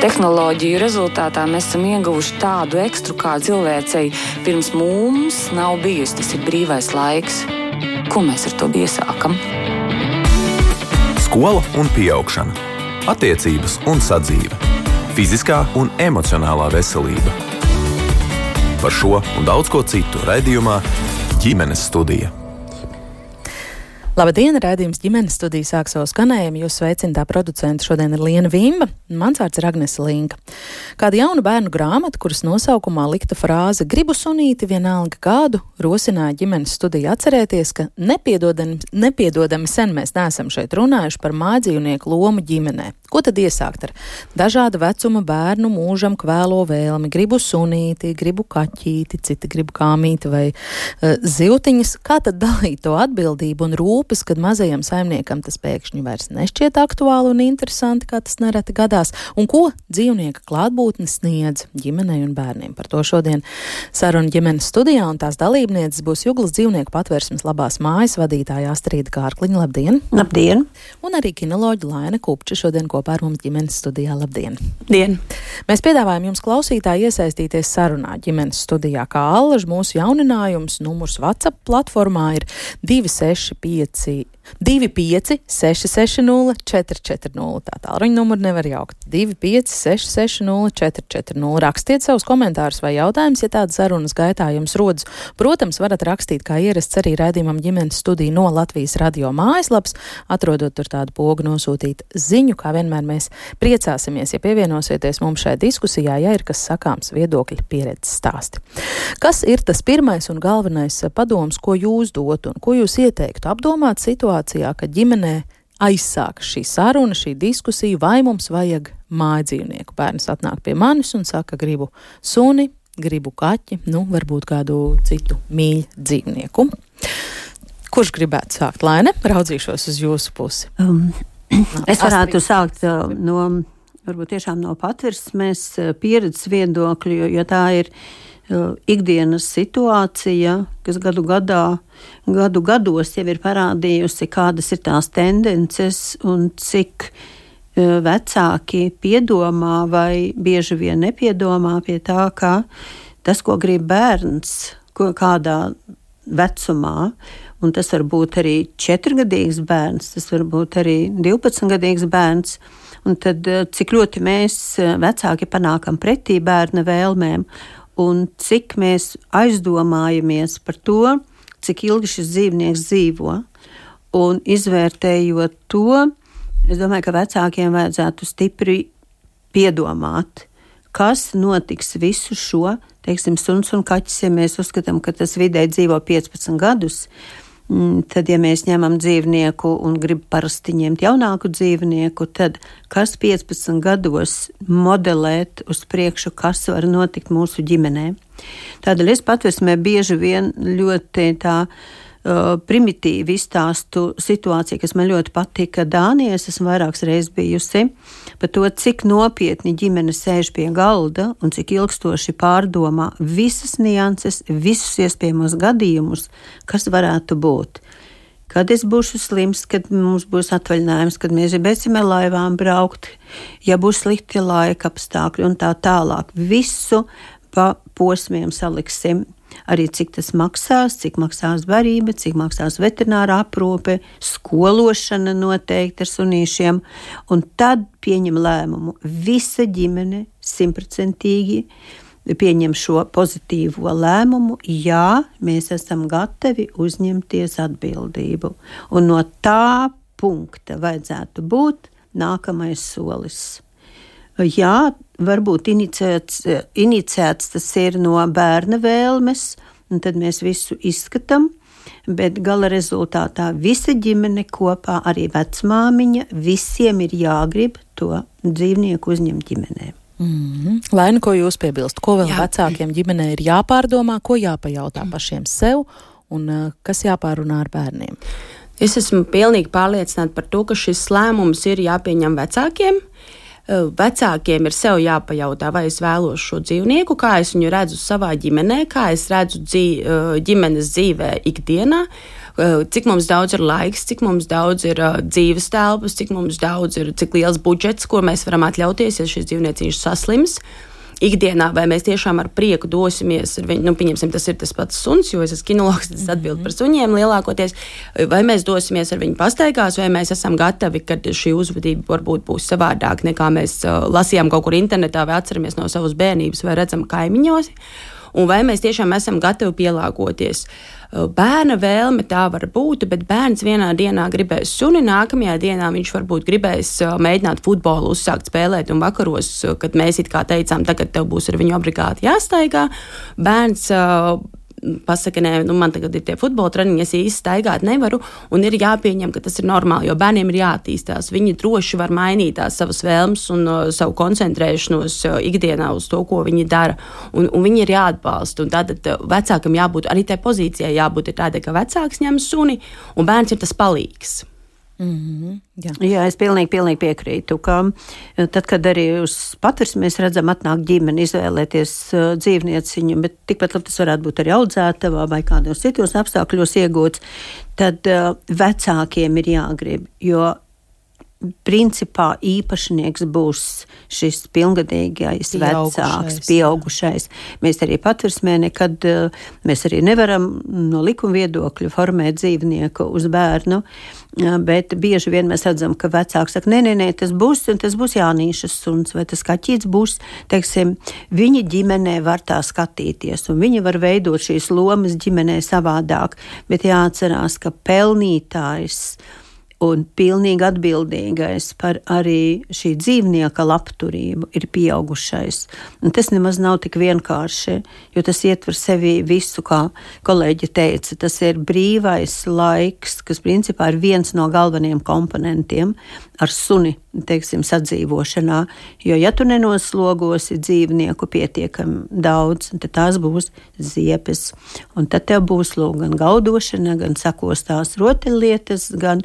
Tehnoloģiju rezultātā mēs esam ieguvuši tādu ekstru, kā cilvēcei pirms mums nav bijusi. Tas ir brīvais laiks. Ko mēs ar to iesākam? Skola un augšana, attiecības un sadzīve, fiziskā un emocionālā veselība. Par šo un daudz ko citu raidījumā ģimenes studija. Labdien, rādījums ģimenes studija sāk savu skanējumu. Jūs sveicināta producenta šodien ir Liena Vimba, mans vārds ir Agnese Linka. Kāda jauna bērnu grāmata, kuras nosaukumā likta frāze Gribu sunīti vienalga kādu, rosināja ģimenes studiju atcerēties, ka nepiedodami, nepiedodami sen mēs neesam šeit runājuši par mājdzīvnieku lomu ģimenē. Ko tad iesākt ar dažāda vecuma bērnu mūžam kvēlo vēlmi? Gribu sunīti, gribu kaķīti, citi gribu kāmīti vai uh, zivtiņas. Kā tad dalīt to atbildību un rūpes, kad mazajam saimniekam tas pēkšņi vairs nešķiet aktuāli un interesanti, kā tas nereti gadās? Un ko dzīvnieka klātbūtne sniedz ģimenei un bērniem? Par to šodien saruna ģimenes studijā un tās dalībnieces būs Juglas dzīvnieku patvērsmes labās mājas vadītāja Astrīda Kārkliņa. Labdien! Labdien! Un arī kinoloģa Laina Kupča šodien kopā ar mums ģimenes studijā. Labdien! Dien. Mēs piedāvājam jums klausītāji iesaistīties sarunā ģimenes studijā, kā allaž mūsu jauninājums. Numurs WhatsApp platformā ir 265 See. 25, 660, 440. Tā tālruņa numuru nevar jaukt. 25, 660, 440. Rakstiet savus komentārus vai jautājumus, ja tādas sarunas gaitā jums rodas. Protams, varat rakstīt, kā ierasts arī raidījumam ģimenes studiju no Latvijas radio mājaslaps, atrodot tur tādu pogu nosūtīt ziņu, kā vienmēr mēs priecāsimies, ja pievienosieties mums šai diskusijā, ja ir kas sakāms viedokļa pieredzes stāsti. Kas ir tas pirmais un galvenais padoms, ko jūs dotu un ko jūs ieteiktu apdomāt situāciju? Situācijā, kad ģimenē aizsākas šī saruna, šī diskusija, vai mums vajag mājdzīvnieku. Bērns atnāk pie manis un saka, gribu suni, gribu kaķi, nu, varbūt kādu citu mīļu dzīvnieku. Kurš gribētu sākt? Laine, raudzīšos uz jūsu pusi. Um, es varētu Astrid. sākt uh, no, varbūt tiešām no patversmes uh, pieredzes viedokļa, jo, jo tā ir uh, ikdienas situācija, kas gadu gadā gadu gados jau ir parādījusi, kādas ir tās tendences un cik vecāki piedomā vai bieži vien nepiedomā pie tā, ka tas, ko grib bērns, ko kādā vecumā, un tas var būt arī četrgadīgs bērns, tas var būt arī 12gadīgs bērns. Un tad, cik ļoti mēs vecāki panākam pretī bērna vēlmēm, un cik mēs aizdomājamies par to, cik ilgi šis dzīvnieks dzīvo. Un izvērtējot to, es domāju, ka vecākiem vajadzētu stipri piedomāt, kas notiks visu šo, teiksim, suns un kaķis, ja mēs uzskatām, ka tas vidēji dzīvo 15 gadus. Mm, tad, ja mēs ņemam dzīvnieku un gribam parasti ņemt jaunāku dzīvnieku, tad kas 15 gados modelēt uz priekšu, kas var notikt mūsu ģimenē? Tādēļ es patversmē bieži vien ļoti tā uh, primitīvi izstāstu situāciju, kas man ļoti patika Dānijas. Esmu vairākas reizes bijusi par to, cik nopietni ģimene sēž pie galda un cik ilgstoši pārdomā visas nianses, visus iespējamos gadījumus, kas varētu būt kad es būšu slims, kad mums būs atvaļinājums, kad mēs gribēsim ar laivām braukt, ja būs slikti laika apstākļi un tā tālāk. Visu pa posmiem saliksim arī cik tas maksās, cik maksās barība, cik maksās veterināra aprūpe, skološana noteikti ar sunīšiem, un tad pieņem lēmumu visa ģimene simtprocentīgi pieņem šo pozitīvo lēmumu, jā, mēs esam gatavi uzņemties atbildību. Un no tā punkta vajadzētu būt nākamais solis. Jā, varbūt inicēts, inicēts tas ir no bērna vēlmes, un tad mēs visu izskatām. Bet gala rezultātā visa ģimene kopā, arī vecmāmiņa, visiem ir jāgrib to dzīvnieku uzņemt ģimenē. Mm -hmm. Lai nu ko jūs piebilst, ko vēl Jā. vecākiem ģimenē ir jāpārdomā, ko jāpajautā mm. pašiem sev un uh, kas jāpārunā ar bērniem? Es esmu pilnīgi pārliecināta par to, ka šis lēmums ir jāpieņem vecākiem. Uh, Eh, vecākiem ir sev jāpajautā, vai es vēlos šo dzīvnieku, kā es viņu redzu savā ģimenē, kā es redzu dzīv, eh, ģimenes dzīvē ikdienā. cik mums daudz ir laiks, cik mums daudz ir uh, dzīves telpas, cik mums daudz ir, cik liels budžets, ko mēs varam atļauties, ja šis dzīvnieciņš saslims. Ikdienā, vai mēs tiešām ar prieku dosimies ar viņu, nu, pieņemsim, tas ir tas pats suns, jo es esmu kinologs, tas atbild par suņiem lielākoties, vai mēs dosimies ar viņu pastaigās, vai mēs esam gatavi, kad šī uzvedība varbūt būs savādāk nekā mēs uh, lasījām kaut kur internetā vai atceramies no savas bērnības vai redzam kaimiņos, un vai mēs tiešām esam gatavi pielāgoties. Bērna vēlme tā var būt, bet bērns vienā dienā gribēs suni, nākamajā dienā viņš varbūt gribēs mēģināt futbolu, uzsākt spēlēt, un vakaros, kad mēs it kā teicām, tagad tev būs ar viņu obligāti jāstaigā, bērns pasaka, nē, nu, man tagad ir tie futbola treniņi, es īsti staigāt nevaru, un ir jāpieņem, ka tas ir normāli, jo bērniem ir jāattīstās. Viņi droši var mainīt tās savas vēlmes un uh, savu koncentrēšanos uh, ikdienā uz to, ko viņi dara, un, un viņi ir jāatbalsta. Tad uh, vecākam jābūt arī tai pozīcijai, jābūt tādai, ka vecāks ņem suni, un bērns ir tas palīgs. Mm -hmm, jā. jā, es pilnīgi, pilnīgi piekrītu, ka eh, tad, kad arī uz patvērs mēs redzam, atnāk ģimene izvēlēties uh, dzīvnieciņu, bet tikpat labi tas varētu būt arī audzētavā vai kādos citos apstākļos iegūts, tad uh, vecākiem ir jāgrib, jo principā īpašnieks būs šis pilngadīgais pieaugušais, vecāks, pieaugušais. Mēs arī patversmē nekad, eh, mēs arī nevaram no likuma viedokļa formēt dzīvnieku uz bērnu, eh, bet bieži vien mēs redzam, ka vecāks saka, nē, nē, nē, tas būs, un tas būs jānīšas suns, vai tas kaķīts būs, teiksim, viņi ģimenē var tā skatīties, un viņi var veidot šīs lomas ģimenē savādāk, bet jāatcerās, ka pelnītājs, un pilnīgi atbildīgais par arī šī dzīvnieka labturību ir pieaugušais. Un tas nemaz nav tik vienkārši, jo tas ietver sevi visu, kā kolēģi teica. Tas ir brīvais laiks, kas principā ir viens no galvenajiem komponentiem ar suni teiksim, sadzīvošanā. Jo, ja tu nenoslogosi dzīvnieku pietiekami daudz, tad tās būs ziepes. Un tad tev būs lūk, gan gaudošana, gan sakostās rotaļlietas, gan,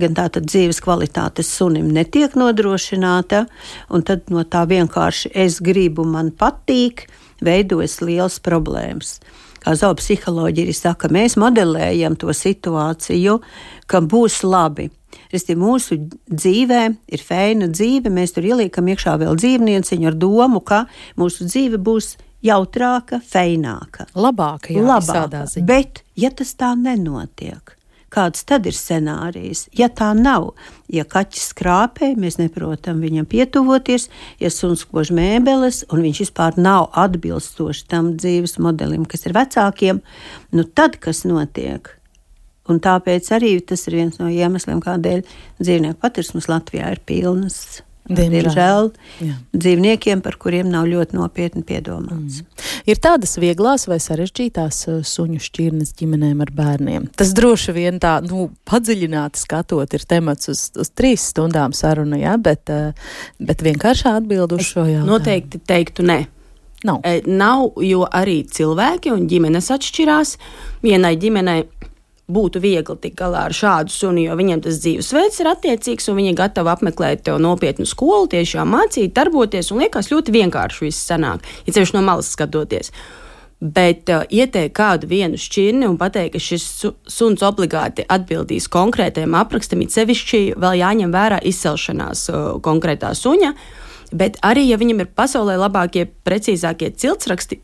gan tāda dzīves kvalitātes sunim netiek nodrošināta. Un tad no tā vienkārši es gribu, man patīk, veidojas liels problēmas kā zoopsiholoģija arī saka, mēs modelējam to situāciju, ka būs labi. Restīvi, mūsu dzīvē ir feina dzīve, mēs tur ieliekam iekšā vēl dzīvnieciņu ar domu, ka mūsu dzīve būs jautrāka, feināka. Labāka, jā, labāka. Bet, ja tas tā nenotiek, kāds tad ir scenārijs? Ja tā nav, ja kaķis krāpē, mēs neprotam viņam pietuvoties, ja suns kož mēbeles un viņš vispār nav atbilstoši tam dzīves modelim, kas ir vecākiem, nu tad kas notiek? Un tāpēc arī tas ir viens no iemesliem, kādēļ dzīvnieku patirsmas Latvijā ir pilnas. Diemžēl, Diemžēl dzīvniekiem, par kuriem nav ļoti nopietni piedomāts. Mm. Ir tādas vieglās vai sarežģītās uh, suņu šķirnes ģimenēm ar bērniem. Tas droši vien tā, nu, padziļināti skatot, ir temats uz, uz trīs stundām saruna, jā, bet, uh, bet vienkāršā atbild uz šo jautājumu. Noteikti teiktu nē. Nav. E, nav, jo arī cilvēki un ģimenes atšķirās. Vienai ģimenei būtu viegli tikt galā ar šādu suni, jo viņiem tas dzīvesveids ir attiecīgs, un viņi ir gatavi apmeklēt nopietnu skolu, tiešām mācīt, darboties, un liekas ļoti vienkārši viss sanāk, ja ceļš no malas skatoties. Bet uh, ieteikt kādu vienu šķirni un pateikt, ka šis su suns obligāti atbildīs konkrētajam aprakstam, it sevišķi vēl jāņem vērā izcelšanās uh, konkrētā suņa. Bet arī, ja viņam ir pasaulē labākie, precīzākie ciltsraksti,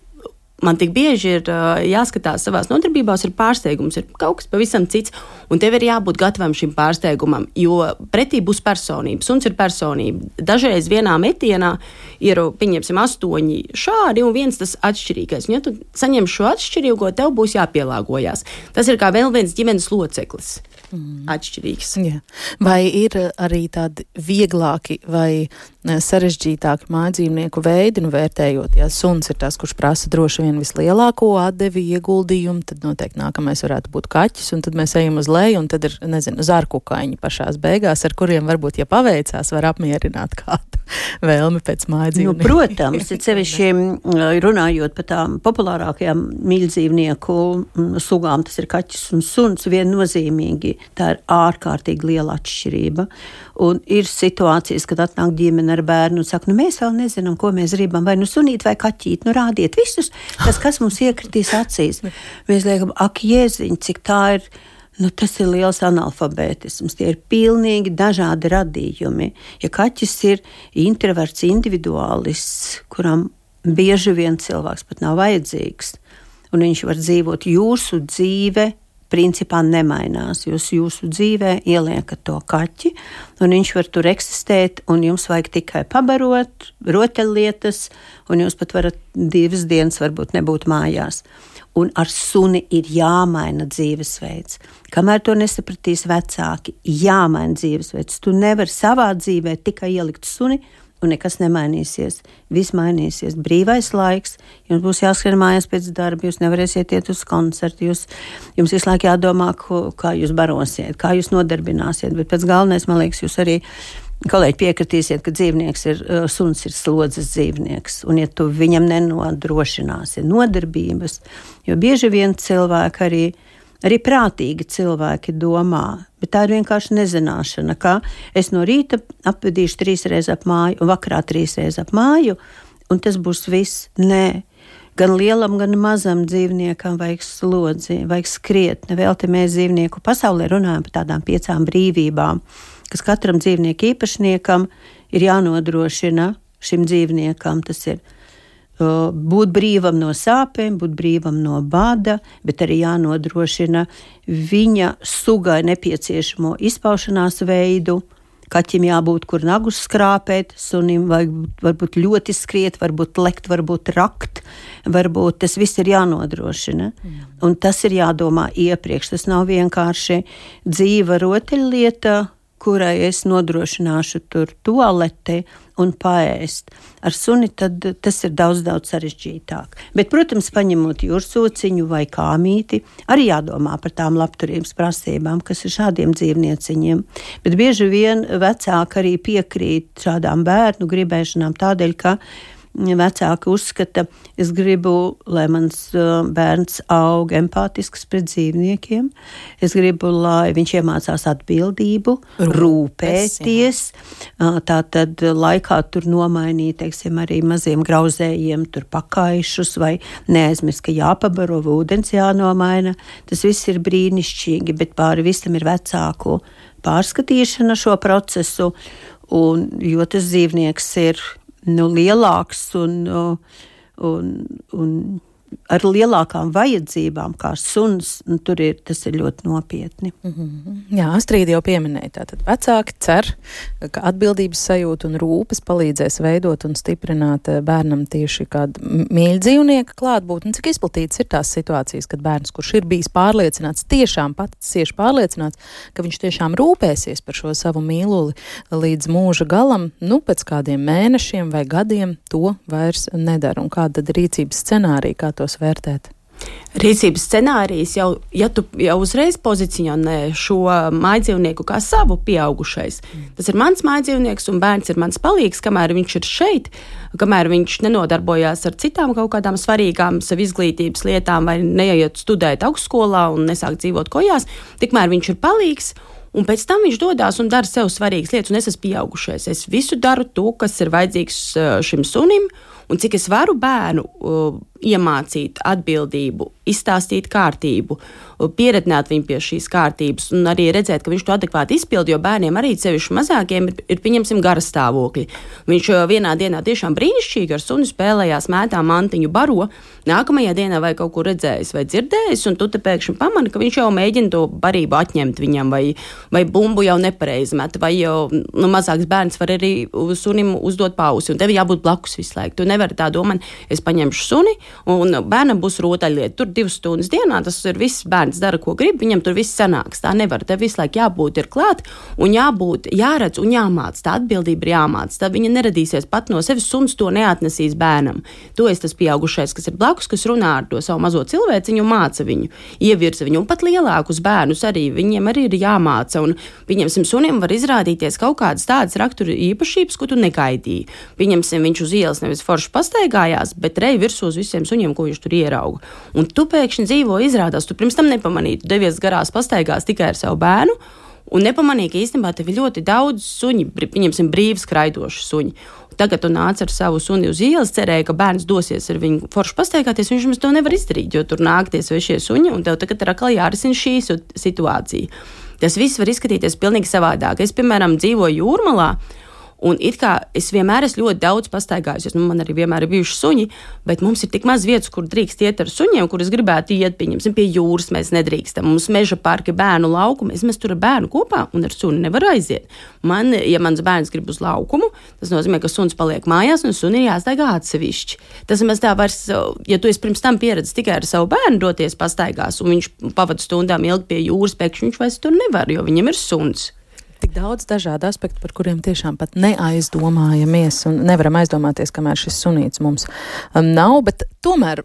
man tik bieži ir jāskatās savās nodarbībās, ir pārsteigums, ir kaut kas pavisam cits, un tev ir jābūt gatavam šim pārsteigumam, jo pretī būs personība. Suns ir personība. Dažreiz vienā metienā ir, pieņemsim, astoņi šādi un viens tas atšķirīgais. Un, ja tu saņem šo atšķirīgo, tev būs jāpielāgojas. Tas ir kā vēl viens ģimenes loceklis mm. atšķirīgs. Jā. Vai ir arī tādi vieglāki vai sarežģītāki mājdzīvnieku veidi, nu vērtējot, ja suns ir tas, kurš prasa droši vien vislielāko atdevi ieguldījumu, tad noteikti nākamais varētu būt kaķis, un tad mēs ejam uz leju, un tad ir, nezinu, zarkukaiņi pašās beigās, ar kuriem varbūt, ja paveicās, var apmierināt kādu vēlmi pēc mājdzīvnieku. Nu, protams, ir sevišķi runājot par tām populārākajām mīļdzīvnieku sugām, tas ir kaķis un suns viennozīmīgi Tā ir ārkārtīgi liela atšķirība. Un ir situācijas, kad atnāk ģimene ar bērnu un saka, nu mēs vēl nezinām, ko mēs gribam, vai nu sunīt vai kaķīt, nu rādiet visus, tas, kas mums iekritīs acīs. Mēs liekam, ak, jēziņ, cik tā ir Nu, tas ir liels analfabētisms. Tie ir pilnīgi dažādi radījumi. Ja kaķis ir introverts, individuālists, kuram bieži vien cilvēks pat nav vajadzīgs, un viņš var dzīvot jūsu dzīvi, principā nemainās. Jūs jūsu dzīvē ieliekat to kaķi, un viņš var tur eksistēt, un jums vajag tikai pabarot, rotaļlietas, un jūs pat varat divas dienas varbūt nebūt mājās un ar suni ir jāmaina dzīvesveids. Kamēr to nesapratīs vecāki, jāmaina dzīvesveids. Tu nevari savā dzīvē tikai ielikt suni. Un nekas nemainīsies. Viss mainīsies. Brīvais laiks, jums būs jāskrien mājās pēc darba, jūs nevarēsiet iet uz koncertu. Jūs, jums visu laiku jādomā, ko, kā jūs barosiet, kā jūs nodarbināsiet. Bet pēc galvenais, man liekas, jūs arī Kolēģi piekritīsiet, ka dzīvnieks ir uh, suns, ir slodzes dzīvnieks, un ja tu viņam nenodrošināsi nodarbības, jo bieži vien cilvēki arī, arī prātīgi cilvēki domā, bet tā ir vienkārši nezināšana, ka es no rīta apvedīšu trīs reizes ap māju, un vakarā trīs reizes ap māju, un tas būs viss. Nē, gan lielam, gan mazam dzīvniekam vajag slodzi, vajag skriet. Nevelti mēs dzīvnieku pasaulē runājam par tādām piecām brīvībām kas katram dzīvnieku īpašniekam ir jānodrošina šim dzīvniekam. Tas ir būt brīvam no sāpēm, būt brīvam no bada, bet arī jānodrošina viņa sugai nepieciešamo izpaušanās veidu. Kaķim jābūt, kur nagus skrāpēt, sunim vajag varbūt ļoti skriet, varbūt lekt, varbūt rakt, varbūt tas viss ir jānodrošina. Mm. Un tas ir jādomā iepriekš. Tas nav vienkārši dzīva rotaļlieta, kurai es nodrošināšu tur toaleti un paēst. Ar suni tad tas ir daudz, daudz sarežģītāk. Bet, protams, paņemot jūrsociņu vai kāmīti, arī jādomā par tām labturības prasībām, kas ir šādiem dzīvnieciņiem. Bet bieži vien vecāki arī piekrīt šādām bērnu gribēšanām tādēļ, ka vecāki uzskata, es gribu, lai mans uh, bērns aug empātisks pret dzīvniekiem. Es gribu, lai viņš iemācās atbildību, Rūpes, rūpēties. Uh, tā tad laikā tur nomainīt, teiksim, arī maziem grauzējiem tur pakaišus vai neaizmirst, ka jāpabaro ūdens jānomaina. Tas viss ir brīnišķīgi, bet pāri visam ir vecāku pārskatīšana šo procesu. Un, jo tas dzīvnieks ir nu, lielāks un, un, un ar lielākām vajadzībām, kā suns, nu, tur ir, tas ir ļoti nopietni. Mm -hmm. Jā, Astrid jau pieminēja, tātad vecāki cer, ka atbildības sajūta un rūpes palīdzēs veidot un stiprināt eh, bērnam tieši kādu mīļu dzīvnieku klātbūtni. Cik izplatīts ir tās situācijas, kad bērns, kurš ir bijis pārliecināts, tiešām pats cieši pārliecināts, ka viņš tiešām rūpēsies par šo savu mīluli līdz mūža galam, nu, pēc kādiem mēnešiem vai gadiem to vairs nedara. Un kāda tad rīcības scenārija, kā to tos vērtēt? Rīcības scenārijs jau, ja tu jau uzreiz pozicionē šo mājdzīvnieku kā savu pieaugušais, mm. tas ir mans mājdzīvnieks un bērns ir mans palīgs, kamēr viņš ir šeit, kamēr viņš nenodarbojās ar citām kaut kādām svarīgām savu izglītības lietām vai neiet studēt augstskolā un nesāk dzīvot kojās, tikmēr viņš ir palīgs. Un pēc tam viņš dodas un dara sev svarīgas lietas, un es esmu pieaugušais. Es visu daru to, kas ir vajadzīgs uh, šim sunim, un cik es varu bērnu uh, iemācīt atbildību, izstāstīt kārtību, pieredzināt viņu pie šīs kārtības un arī redzēt, ka viņš to adekvāti izpilda. Jo bērniem arī sevišķi mazākiem ir, ir pieņemsim gara stāvokļi. Viņš vienā dienā tiešām brīnišķīgi ar sunu spēlējās, mētā mantiņu baro. Nākamajā dienā vai kaut kur redzējis vai dzirdējis, un tu te pēkšņi pamani, ka viņš jau mēģina to barību atņemt viņam, vai, vai bumbu jau nepareizi met, vai jau nu, mazāks bērns var arī sunim uzdot pausi, un tev jābūt blakus visu laiku. Tu nevari tā domāt, es paņemšu suni, un bērnam būs rotaļlieta. Tur divas stundas dienā tas ir viss. Bērns dara, ko grib, viņam tur viss sanāks. Tā nevar. Tev visu laiku jābūt ir klāt un jābūt, jāredz un jāmāc. Tā atbildība ir jāmāc. Tad viņa neradīsies pat no sevis. Suns to neatnesīs bērnam. To es tas pieaugušais, kas ir blakus, kas runā ar to savu mazo cilvēciņu, māca viņu, ievirza viņu. Un pat lielākus bērnus arī viņiem arī ir jāmāca. Un, pieņemsim, sunim var izrādīties kaut kādas tādas rakstura īpašības, ko tu negaidīji. Pieņemsim, viņš uz ielas nevis forši pastaigājās, bet rej virsū uz visiem suņiem, ko viņš tur ierauga. Un tu pēkšņi dzīvo, izrādās, tu pirms tam nepamanīji, tu devies garās pastaigās tikai ar savu bērnu. Un nepamanīja, ka īstenībā tev ir ļoti daudz suņu, pieņemsim, brīvi skraidoši suņi. tagad tu nāc ar savu suni uz ielas, cerēji, ka bērns dosies ar viņu forši pastaigāties, viņš mums to nevar izdarīt, jo tur nākties svešie suņi, un tev tagad ir atkal jārisina šī situācija. Tas viss var izskatīties pilnīgi savādāk. Es, piemēram, dzīvoju jūrmalā. Un it kā es vienmēr esmu ļoti daudz pastaigājis, nu, man arī vienmēr ir bijuši suņi, bet mums ir tik maz vietas, kur drīkst iet ar suņiem, kur es gribētu iet, pieņemsim, pie jūras. Mēs nedrīkstam. Mums meža parki, bērnu laukumi. Es mēs tur ar bērnu kopā un ar suni nevaru aiziet. Man, ja mans bērns grib uz laukumu, tas nozīmē, ka suns paliek mājās un sunim ir jāstaigā atsevišķi. Tas maz tā vairs, ja tu esi pirms tam pieredzējis tikai ar savu bērnu doties pastaigās, un viņš pavadīja stundām ilgi pie jūras, pēkšņi viņš vairs tur nevar, jo viņam ir suns tik daudz dažādu aspektu, par kuriem tiešām pat neaizdomājamies un nevaram aizdomāties, kamēr šis sunīts mums um, nav. Bet tomēr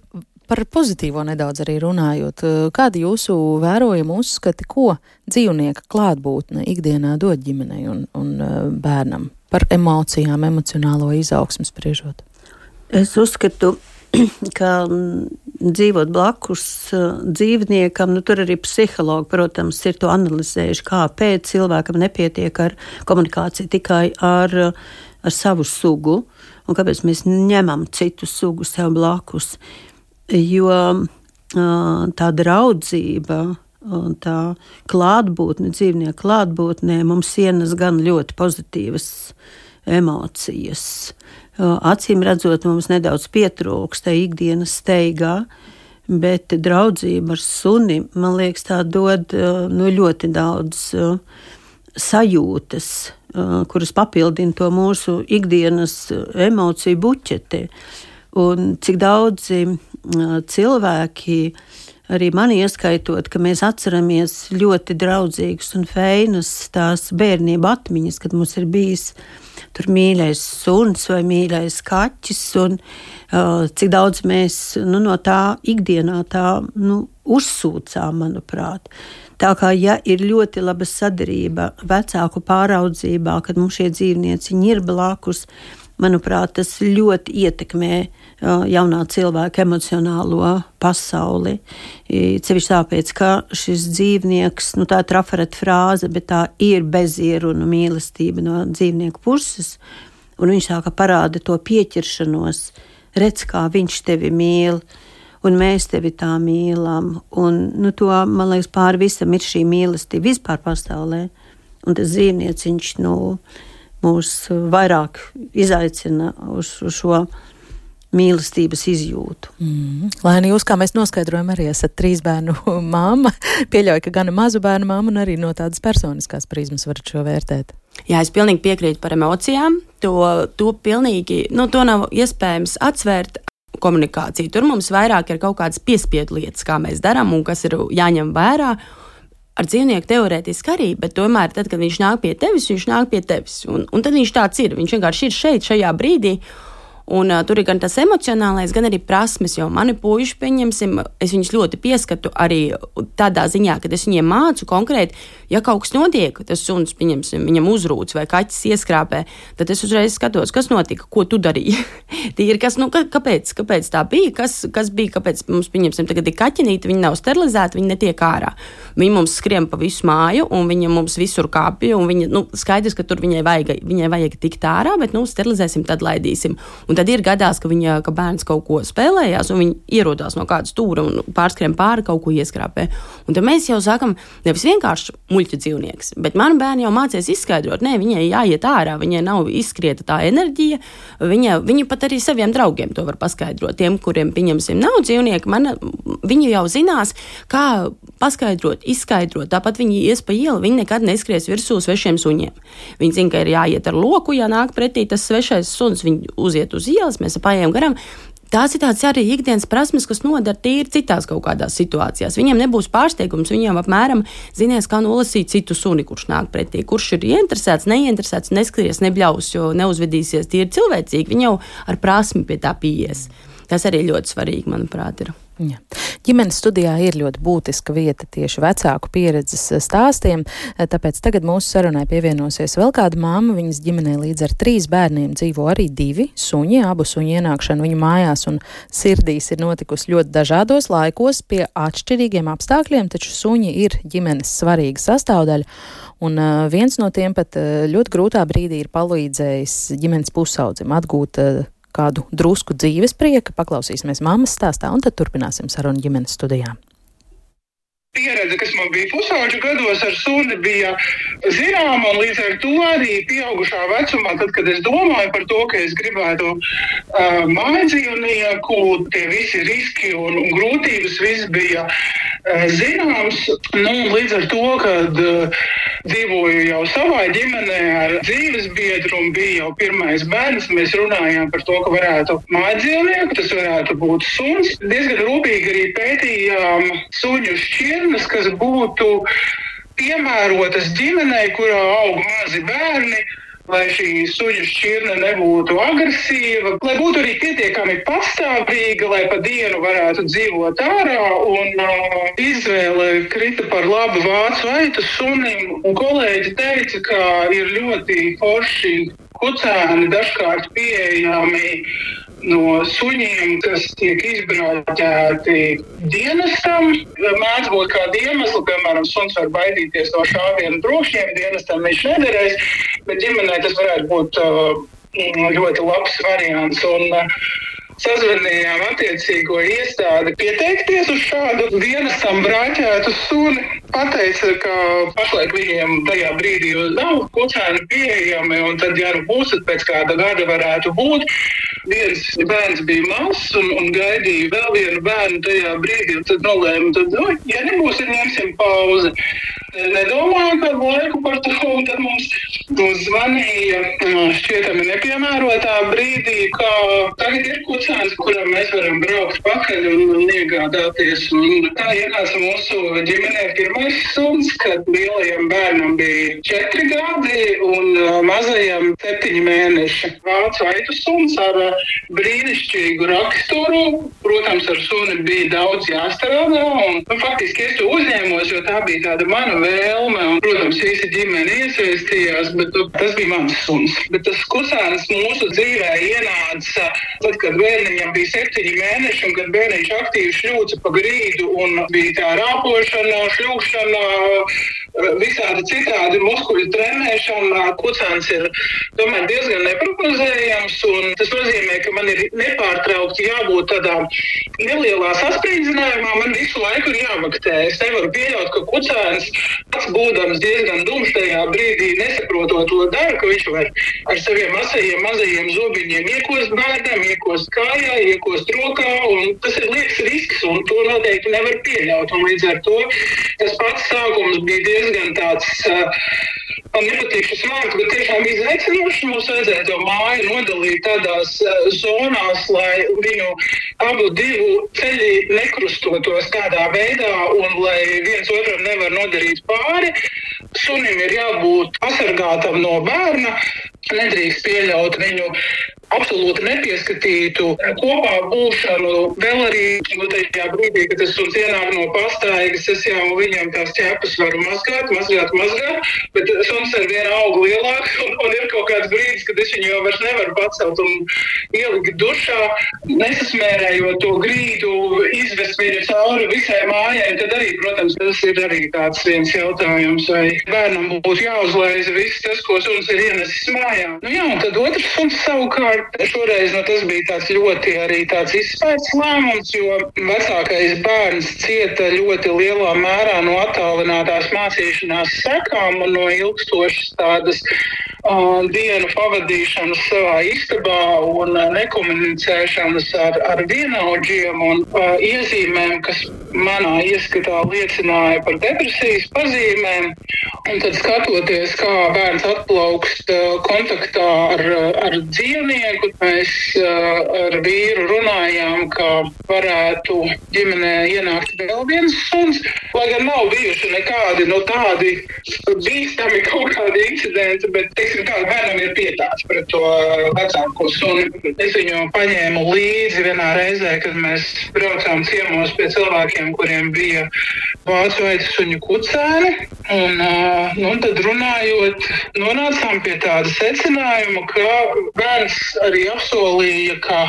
par pozitīvo nedaudz arī runājot, uh, kādi jūsu vērojumi uzskati, ko dzīvnieka klātbūtne ikdienā dod ģimenei un, un uh, bērnam par emocijām, emocionālo izaugsmu spriežot? Es uzskatu, ka mm, dzīvot blakus uh, dzīvniekam, nu, tur arī psihologi, protams, ir to analizējuši, kāpēc cilvēkam nepietiek ar komunikāciju tikai ar, ar savu sugu, un kāpēc mēs ņemam citu sugu sev blakus. Jo uh, tā draudzība, tā klātbūtne, dzīvnieku klātbūtnē mums ienes gan ļoti pozitīvas emocijas. Acīm redzot, mums nedaudz pietrūkst tajā ikdienas steigā, bet draudzība ar suni, man liekas, tā dod nu, ļoti daudz sajūtas, kuras papildina to mūsu ikdienas emociju buķeti. Un cik daudzi cilvēki, arī mani ieskaitot, ka mēs atceramies ļoti draudzīgas un feinas tās bērnība atmiņas, kad mums ir bijis ielikās tur mīļais suns vai mīļais kaķis, un uh, cik daudz mēs nu, no tā ikdienā tā nu, uzsūcām, manuprāt. Tā kā ja ir ļoti laba sadarība vecāku pāraudzībā, kad mums šie dzīvnieci ir blakus, manuprāt, tas ļoti ietekmē jaunā cilvēka emocionālo pasauli. Cevišķi tāpēc, ka šis dzīvnieks, nu tā ir trafareta frāze, bet tā ir bezieruna mīlestība no dzīvnieku puses, un viņš sāka parādīt to pieķeršanos, redz, kā viņš tevi mīl. Un mēs tevi tā mīlam. Un, nu, to, man liekas, pāri visam ir šī mīlestība vispār pasaulē. Un tas dzīvnieciņš, nu, uh, mūs vairāk izaicina uz, uz šo mīlestības izjūtu. Mm. Lēni, jūs, kā mēs noskaidrojam, arī esat trīs bērnu māma. Pieļauju, ka gan mazu bērnu māma, un arī no tādas personiskās prizmas varat šo vērtēt. Jā, es pilnīgi piekrītu par emocijām. To, to pilnīgi, nu, to nav iespējams atsvērt komunikāciju. Tur mums vairāk ir kaut kādas piespiedu lietas, kā mēs darām un kas ir jāņem vērā ar dzīvnieku teorētiski arī, bet tomēr, tad, kad viņš nāk pie tevis, viņš nāk pie tevis. Un, un tad viņš tāds ir. Viņš vienkārši ir šeit, šajā brīdī. Un, uh, tur ir gan tas emocionālais, gan arī prasmes, jo mani puiši, pieņemsim, es viņus ļoti pieskatu arī tādā ziņā, ka es viņiem mācu konkrēti, ja kaut kas notiek, tas suns, pieņemsim, viņam uzrūc vai kaķis ieskrāpē, tad es uzreiz skatos, kas notika, ko tu darīji. Tīri, kas, nu, kāpēc, kāpēc tā bija, kas, kas bija, kāpēc mums, pieņemsim, tagad ir kaķenīti, viņi nav sterilizēti, viņi netiek ārā. Viņi mums skrien pa visu māju, un viņi mums visur kāpja, un viņi, nu, skaidrs, ka tur viņai vajag, viņai vajag tikt ārā, bet, nu, sterilizēsim, tad laidīsim. Un tad ir gadās, ka, viņa, ka bērns kaut ko spēlējās, un viņi ierodās no kāda stūra un pārskrien pāri kaut ko ieskrāpē. Un tad mēs jau sākam nevis vienkārši muļķa dzīvnieks, bet man bērni jau mācīs izskaidrot, nē, viņai jāiet ārā, viņai nav izskrieta tā enerģija. Viņa, viņa pat arī saviem draugiem to var paskaidrot. Tiem, kuriem, pieņemsim, nav dzīvnieki, man, viņi jau zinās, kā paskaidrot, izskaidrot. Tāpat viņi ies pa ielu, viņi nekad neskries virsū svešiem suņiem. Viņi zina, ka ir jāiet ar loku, ja nāk pretī tas svešais suns, viņi uziet uz ielas, mēs apējām garām. Tās ir tādas arī ikdienas prasmes, kas noder tīri citās kaut kādās situācijās. Viņiem nebūs pārsteigums, viņiem apmēram zinās, kā nolasīt citu suni, kurš nāk pretī, kurš ir ieinteresēts, neinteresēts, neskaties, nebļaus, jo neuzvedīsies tīri cilvēcīgi. Viņi jau ar prasmi pie tā pieies. Tas arī ļoti svarīgi, manuprāt, ir. Ja. Ģimenes studijā ir ļoti būtiska vieta tieši vecāku pieredzes stāstiem, tāpēc tagad mūsu sarunai pievienosies vēl kāda māma. Viņas ģimenē līdz ar trīs bērniem dzīvo arī divi suņi. Abu suņu ienākšana viņu mājās un sirdīs ir notikusi ļoti dažādos laikos pie atšķirīgiem apstākļiem, taču suņi ir ģimenes svarīga sastāvdaļa. Un uh, viens no tiem pat ļoti grūtā brīdī ir palīdzējis ģimenes pusaudzim atgūt kādu drusku dzīves prieka, paklausīsimies mammas stāstā un tad turpināsim sarunu ģimenes studijām pieredze, kas man bija pusauģu gados ar suni, bija zināma. Līdz ar to arī pieaugušā vecumā, tad, kad es domāju par to, ka es gribētu uh, mājas dzīvnieku, tie visi riski un, un grūtības viss bija uh, zināms. Nu, līdz ar to, kad uh, dzīvoju jau savā ģimenē ar dzīves biedru un bija jau pirmais bērns. Mēs runājām par to, ka varētu mājdzīvnieku, tas varētu būt suns. Diezgan rūpīgi arī pētījām suņu šķirnes, kas būtu piemērotas ģimenei, kurā aug mazi bērni lai šī suņu šķirne nebūtu agresīva, lai būtu arī pietiekami pastāvīga, lai pa dienu varētu dzīvot ārā. Un uh, izvēle krita par labu vācu aitu sunim. Un kolēģi teica, ka ir ļoti forši kucēni dažkārt pieejami no suņiem, kas tiek izbrauķēti dienestam. Mēdz būt kāda iemesla, piemēram, suns var baidīties no šāvienu brūkšņiem, dienestam viņš nederēs, bet ģimenē tas varētu būt uh, ļoti labs variants. Un, uh, Sazvanījām attiecīgo iestādi pieteikties uz šādu dienestam brāķētu suni. Pateica, ka pašlaik viņiem tajā brīdī nav kucēni pieejami, un tad, ja nu būs, tad pēc kāda gada varētu būt viens bērns bija mazs un, un gaidīja vēl vienu bērnu tajā brīdī. Tad nolēma, ka, nu, ja nebūs, tad ņemsim pauzi. Nedomājam par laiku par to, tad mums, mums zvanīja šķietami nepiemērotā brīdī, ka tagad ir kucēns, kuram mēs varam braukt pakaļ un, un iegādāties. Un tā ienāca mūsu ģimenē pirmais suns, kad lielajam bērnam bija četri gadi un mazajam septiņi mēneši. Vācu aitu suns ar brīnišķīgu raksturu. Protams, ar suni bija daudz jāstrādā. Un, nu, faktiski es to uzņēmos, jo tā bija tāda mana vēlme. Un, protams, visi ģimene iesaistījās, bet nu, tas bija mans suns. Bet tas kusēns mūsu dzīvē ienāca tad, kad bērniņam bija septiņi mēneši un kad bērniņš aktīvi šļūca pa grīdu un bija tā rāpošana, šļūkšana visādi citādi muskuļu trenēšana. Kucēns ir tomēr diezgan neprognozējams. Tas nozīmē, ka man ir nepārtraukti jābūt tādā nelielā saspringzinājumā. Man visu laiku ir jāvaktē. Es nevaru pieļaut, ka kucēns pats būdams diezgan dumšs tajā brīdī, nesaprotot to dara, ka viņš var ar saviem asajiem mazajiem zobiņiem iekost bērnam, iekost kājā, iekost rokā. Tas ir liekas risks, un to noteikti nevar pieļaut. Un līdz ar to tas pats sākums bija diezgan tāds. Man nepatīk šis vārds, bet tiešām izaicinoši mums vajadzēja to māju nodalīt tādās uh, zonās, lai viņu abu divu ceļi nekrustotos tādā veidā un lai viens otram nevar nodarīt pāri. Sunim ir jābūt pasargātam no bērna, nedrīkst pieļaut viņu absolūti nepieskatītu kopā būšanu. Vēl arī nu, tajā brīdī, kad tas suns ienāk no pastaigas, es jau viņam tās ķepas varu mazgāt, mazgāt, mazgāt, bet suns ar vienu augu lielāks un, un ir kaut kāds brīdis, kad es viņu jau vairs nevaru pacelt un ielikt dušā, nesasmērējot to grīdu, izvest viņu cauri visai mājai. Tad arī, protams, tas ir arī tāds viens jautājums, vai bērnam būtu jāuzlaiž viss tas, ko suns ir ienesis mājā. Nu jā, un tad otrs suns savukārt Šoreiz nu, tas bija tāds ļoti arī tāds izspētes lēmums, jo vecākais bērns cieta ļoti lielā mērā no attālinātās mācīšanās sekām un no ilgstošas tādas dienu pavadīšanas savā istabā un nekomunicēšanas ar, ar vienaudžiem un uh, iezīmēm, kas manā ieskatā liecināja par depresijas pazīmēm. Un tad skatoties, kā bērns atplaukst uh, kontaktā ar, ar dzīvnieku, dzīvnieku. Mēs uh, ar vīru runājām, ka varētu ģimenē ienākt vēl viens suns. Lai gan nav bijuši nekādi no nu, tādi bīstami kaut kādi incidenti, bet teiksim, tā, bērnam ir pietāts pret to vecāko suni. Es viņu paņēmu līdzi vienā reizē, kad mēs braucām ciemos pie cilvēkiem, kuriem bija vācu veidu suņu kucēni. Un, nu, tad runājot, nonācām pie tāda secinājuma, ka bērns arī apsolīja, ka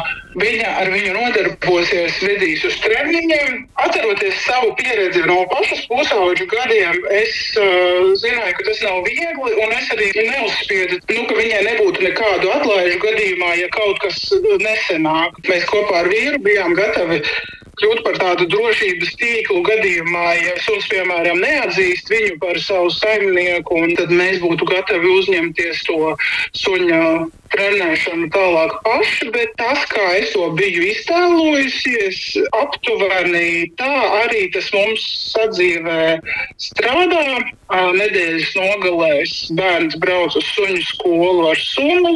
viņa ar viņu nodarbosies, vedīs uz treniņiem. Atceroties savu pieredzi no pašas pusauģu gadiem, es uh, zināju, ka tas nav viegli, un es arī neuzspiedu, nu, ka viņai nebūtu nekādu atlaižu gadījumā, ja kaut kas nesenāk. Mēs kopā ar vīru bijām gatavi kļūt par tādu drošības tīklu gadījumā, ja suns, piemēram, neatzīst viņu par savu saimnieku, tad mēs būtu gatavi uzņemties to suņa trenēšanu tālāk paši, bet tas, kā es to biju iztēlojusies, aptuveni tā arī tas mums sadzīvē strādā. Nedēļas nogalēs bērns brauc uz suņu skolu ar suni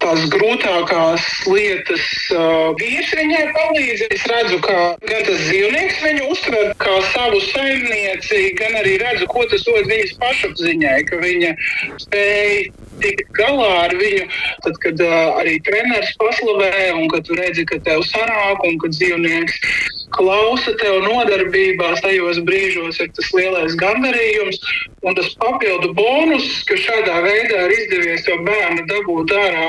tās grūtākās lietas uh, vīrs viņai palīdz. Es redzu, ka gan tas dzīvnieks viņu uztver kā savu saimnieci, gan arī redzu, ko tas dod viņas pašapziņai, ka viņa spēj tikt galā ar viņu, tad, kad uh, arī treneris paslavē un kad tu redzi, ka tev sanāk un kad dzīvnieks klausa tev nodarbībās, tajos brīžos ir tas lielais gandarījums. Un tas papildu bonus, ka šādā veidā ir izdevies to bērnu dabūt ārā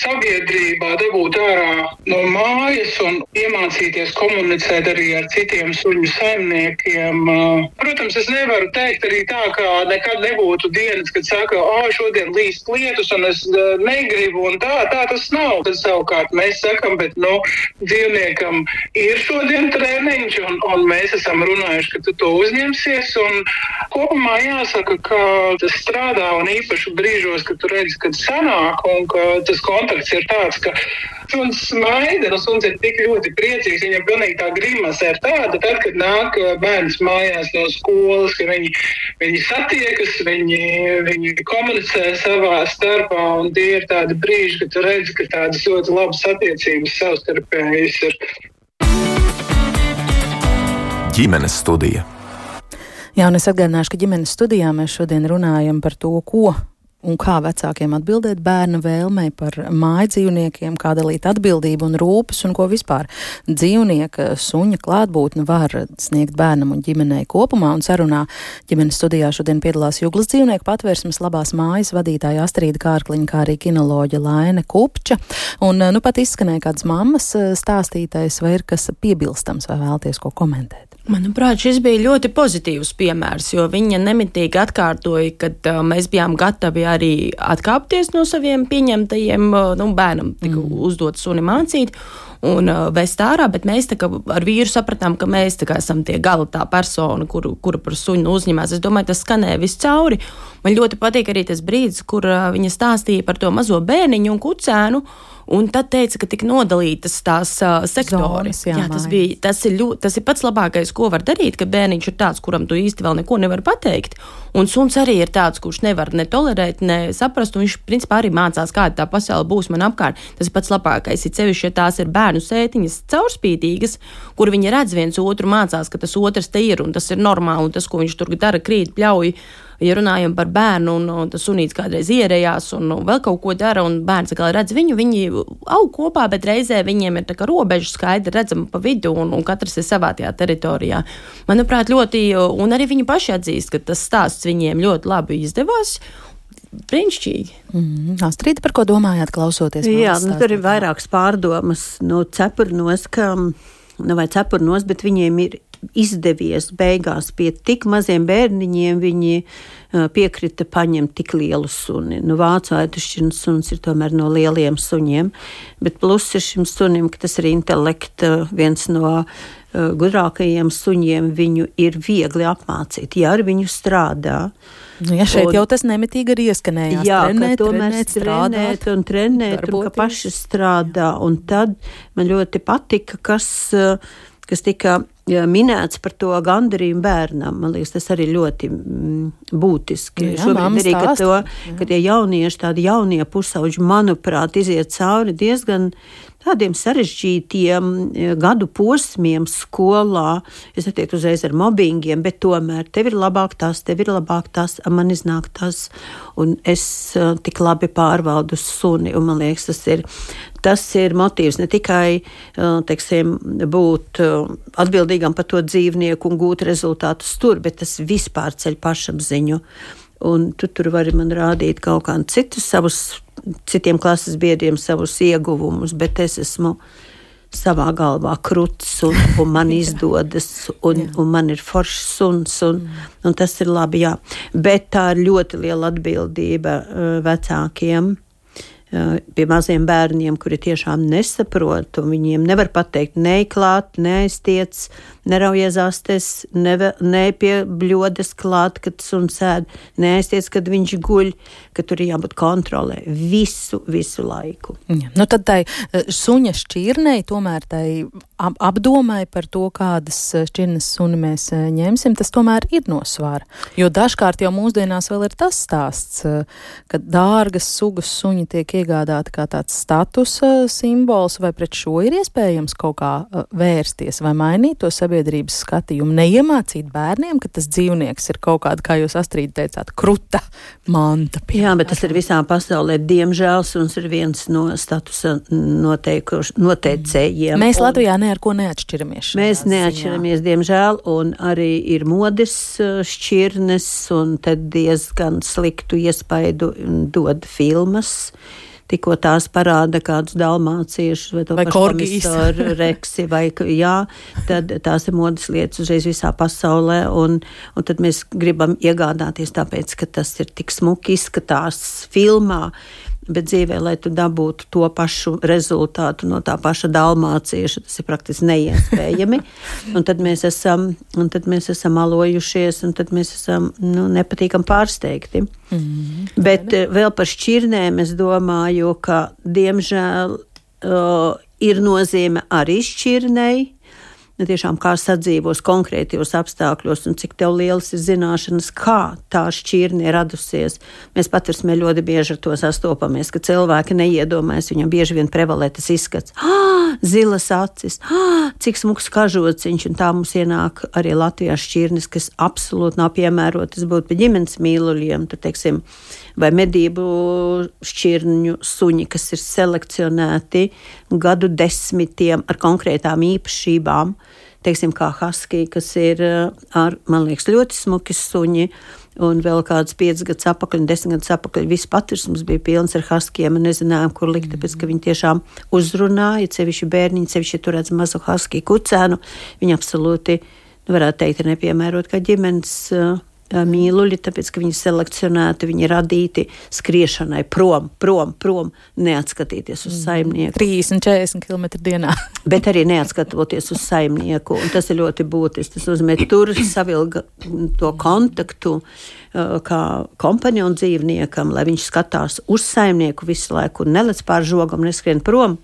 sabiedrībā, dabūt ārā no mājas un iemācīties komunicēt arī ar citiem suņu saimniekiem. Protams, es nevaru teikt arī tā, ka nekad nebūtu dienas, kad saka, ah, šodien līst lietus un es negribu, un tā, tā tas nav. Tad savukārt mēs sakam, bet, nu, dzīvniekam ir šodien treniņš, un, un mēs esam runājuši, ka tu to uzņemsies, un kopumā jāsaka, ka tas strādā, un īpaši brīžos, kad tu redzi, kad sanāk, un ka tas kontakts ir tāds, ka suns smaida, un suns ir tik ļoti priecīgs, viņam pilnīgi tā grimasa ir tāda, tad, kad nāk bērns mājās no skolas, ka viņi, viņi satiekas, viņi, viņi komunicē savā starpā, un tie ir tādi brīži, kad tu redzi, ka tādas ļoti labas attiecības savstarpējas ir. Ģimenes studija. Jā, un es atgādināšu, ka ģimenes studijā mēs šodien runājam par to, ko un kā vecākiem atbildēt bērna vēlmei par māju dzīvniekiem, kā dalīt atbildību un rūpes, un ko vispār dzīvnieka suņa klātbūtne var sniegt bērnam un ģimenei kopumā. Un sarunā ģimenes studijā šodien piedalās Juglas dzīvnieku patvērsmes labās mājas vadītāja Astrīda Kārkliņa, kā arī kinoloģa Laine Kupča. Un nu pat izskanēja kādas mammas stāstītais, vai ir kas piebilstams, vai vēlties ko komentēt. Manuprāt, šis bija ļoti pozitīvs piemērs, jo viņa nemitīgi atkārtoja, ka uh, mēs bijām gatavi arī atkāpties no saviem pieņemtajiem, uh, nu, bērnam tika mm. uzdot suni mācīt un uh, vest ārā, bet mēs ar vīru sapratām, ka mēs esam tie gala tā persona, kuru, kura par suņu uzņemās. Es domāju, tas skanēja viscauri. Man ļoti patīk arī tas brīdis, kur uh, viņa stāstīja par to mazo bērniņu un kucēnu. Un tad teica, ka tika nodalītas tās uh, sektori. Zonas, jā, jā, tas, bija, tas, ir ļu, tas ir pats labākais, ko var darīt, ka bērniņš ir tāds, kuram tu īsti vēl neko nevar pateikt. Un suns arī ir tāds, kurš nevar ne tolerēt, ne saprast. Viņš principā arī mācās, kāda tā pasaule būs man apkārt. Tas ir pats labākais. Ir sevišķi, ja tās ir bērnu sētiņas caurspīdīgas, kur viņi redz viens otru, mācās, ka tas otrs te ir un tas ir normāli un tas, ko viņš tur dara, krīt, pļauj ja runājam par bērnu, un, un tas sunīts kādreiz ierējās un, un vēl kaut ko dara, un bērns atkal redz viņu, viņi aug kopā, bet reizē viņiem ir tā kā robeža skaidri redzama pa vidu, un, un katrs ir savā tajā teritorijā. Manuprāt, ļoti, un arī viņi paši atzīst, ka tas stāsts viņiem ļoti labi izdevās. Brīnišķīgi. Mm -hmm. Astrīda, par ko domājāt, klausoties? Jā, nu, tur ir vairākas pārdomas no cepurnos, ka, nu, vai cepurnos, bet viņiem ir izdevies beigās pie tik maziem bērniņiem, viņi piekrita paņemt tik lielu suni. Nu, Vācu aitušķirnes suns ir tomēr no lieliem suņiem, bet plus ir šim sunim, ka tas ir intelekta viens no gudrākajiem suņiem, viņu ir viegli apmācīt, ja ar viņu strādā. Nu, ja šeit un, jau tas nemitīgi ir ieskanējis. Jā, trenēt, ka tomēr trenēt, strādāt, un trenēt, darboties. un ka paši strādā. Un tad man ļoti patika, kas, kas tika minēts par to gandarījumu bērnam. Man liekas, tas arī ļoti mm, būtiski. Jā, Šobrīd arī, ka, to, ka tie jaunieši, tādi jaunie pusauģi, manuprāt, iziet cauri diezgan tādiem sarežģītiem eh, gadu posmiem skolā. Es neteiktu uzreiz ar mobbingiem, bet tomēr tev ir labāk tas, tev ir labāk tas, man iznāk tas, un es uh, tik labi pārvaldu suni, un man liekas, tas ir. Tas ir motīvs ne tikai uh, teiksim, būt uh, atbildīgam par to dzīvnieku un gūt rezultātus tur, bet tas vispār ceļ pašapziņu. Un tu tur vari man rādīt kaut kādus citus savus, citiem klases biedriem savus ieguvumus, bet es esmu savā galvā krūts, un, un man izdodas, un, un man ir foršs suns, un, un tas ir labi. Jā. Bet tā ir ļoti liela atbildība uh, vecākiem pie maziem bērniem, kuri tiešām nesaprot, un viņiem nevar pateikt, neklāt, neaiztiec, neraujies astes, ne, ne klāt, kad suns sēd, neaiztiec, kad viņš guļ, ka tur ir jābūt kontrolē visu, visu laiku. Ja, nu tad tai suņa šķirnei, tomēr tai ap apdomai par to, kādas šķirnes suni mēs ņemsim, tas tomēr ir nosvāra. Jo dažkārt jau mūsdienās vēl ir tas stāsts, ka dārgas sugas suņi tiek iegādāti kā tāds statusa simbols, vai pret šo ir iespējams kaut kā vērsties vai mainīt to sabiedrības skatījumu, neiemācīt bērniem, ka tas dzīvnieks ir kaut kāda, kā jūs astrīd teicāt, kruta manta. Jā, bet tas ir visā pasaulē. Diemžēl suns ir viens no statusa noteicējiem. Mēs un... Latvijā ne ar ko neatšķiramies. Mēs neatšķiramies, ziņā. diemžēl, un arī ir modes šķirnes, un tad diezgan sliktu iespaidu dod filmas. Tikko tās parāda kādus dalmāciešus vai to pašu reksi, vai, jā, tad tās ir modas lietas uzreiz visā pasaulē, un, un tad mēs gribam iegādāties tāpēc, ka tas ir tik smuki izskatās filmā bet dzīvē, lai tu dabūtu to pašu rezultātu no tā paša dalmācieša, tas ir praktiski neiespējami. un tad mēs esam, un tad mēs esam alojušies, un tad mēs esam nu, nepatīkami pārsteigti. Mm -hmm. Bet uh, vēl par šķirnēm es domāju, ka diemžēl uh, ir nozīme arī šķirnei ne tiešām kā sadzīvos konkrētos apstākļos un cik lielas ir zināšanas, kā tā šķirne ir radusies. Mēs patversmē ļoti bieži ar to sastopamies, ka cilvēki neiedomājas, viņam bieži vien prevalē tas izskats, ah, zilas acis, ah, cik smuks kažociņš, un tā mums ienāk arī Latvijā šķirnes, kas absolūti nav piemērotas būt pie ģimenes mīluļiem. Tur, teiksim, vai medību šķirņu suņi, kas ir selekcionēti gadu desmitiem ar konkrētām īpašībām. Teiksim, kā Husky, kas ir ar, man liekas, ļoti smuki suņi. Un vēl kāds piecus gadus atpakaļ, desmit gadus atpakaļ, viss paturs bija pilns ar huskiem. Nezinājām, kur likt, tāpēc ka viņi tiešām uzrunāja, sevišķi bērniņi, sevišķi tur redz mazu husky kucēnu. Viņi absolūti, nu, varētu teikt, ir nepiemērot kā ģimenes mīluļi, tāpēc ka viņi selekcionēti, viņi radīti skriešanai prom, prom, prom, neatskatīties uz saimnieku. 30-40 km dienā. Bet arī neatskatoties uz saimnieku, un tas ir ļoti būtiski. Tas nozīmē, tur savilga to kontaktu kā kompanionu dzīvniekam, lai viņš skatās uz saimnieku visu laiku un nelec pār žogam, neskrien prom.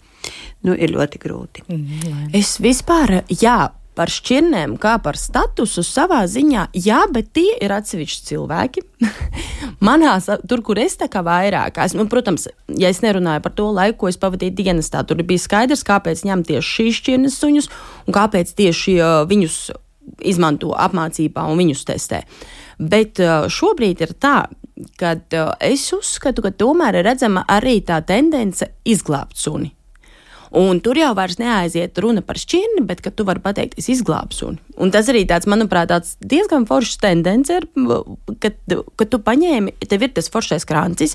Nu, ir ļoti grūti. Mm, es vispār, jā, par šķirnēm, kā par statusu savā ziņā, jā, bet tie ir atsevišķi cilvēki. Manā, tur, kur es tā kā vairāk esmu, protams, ja es nerunāju par to laiku, ko es pavadīju dienestā, tur bija skaidrs, kāpēc ņemt tieši šīs šķirnes suņus un kāpēc tieši viņus izmanto apmācībā un viņus testē. Bet šobrīd ir tā, ka es uzskatu, ka tomēr ir redzama arī tā tendence izglābt suni. Un tur jau vairs neaiziet runa par šķirni, bet ka tu vari pateikt, es izglābšu. Un, un tas arī tāds, manuprāt, tāds diezgan foršs tendence ir, kad, kad tu paņēmi, tev ir tas foršais krāncis,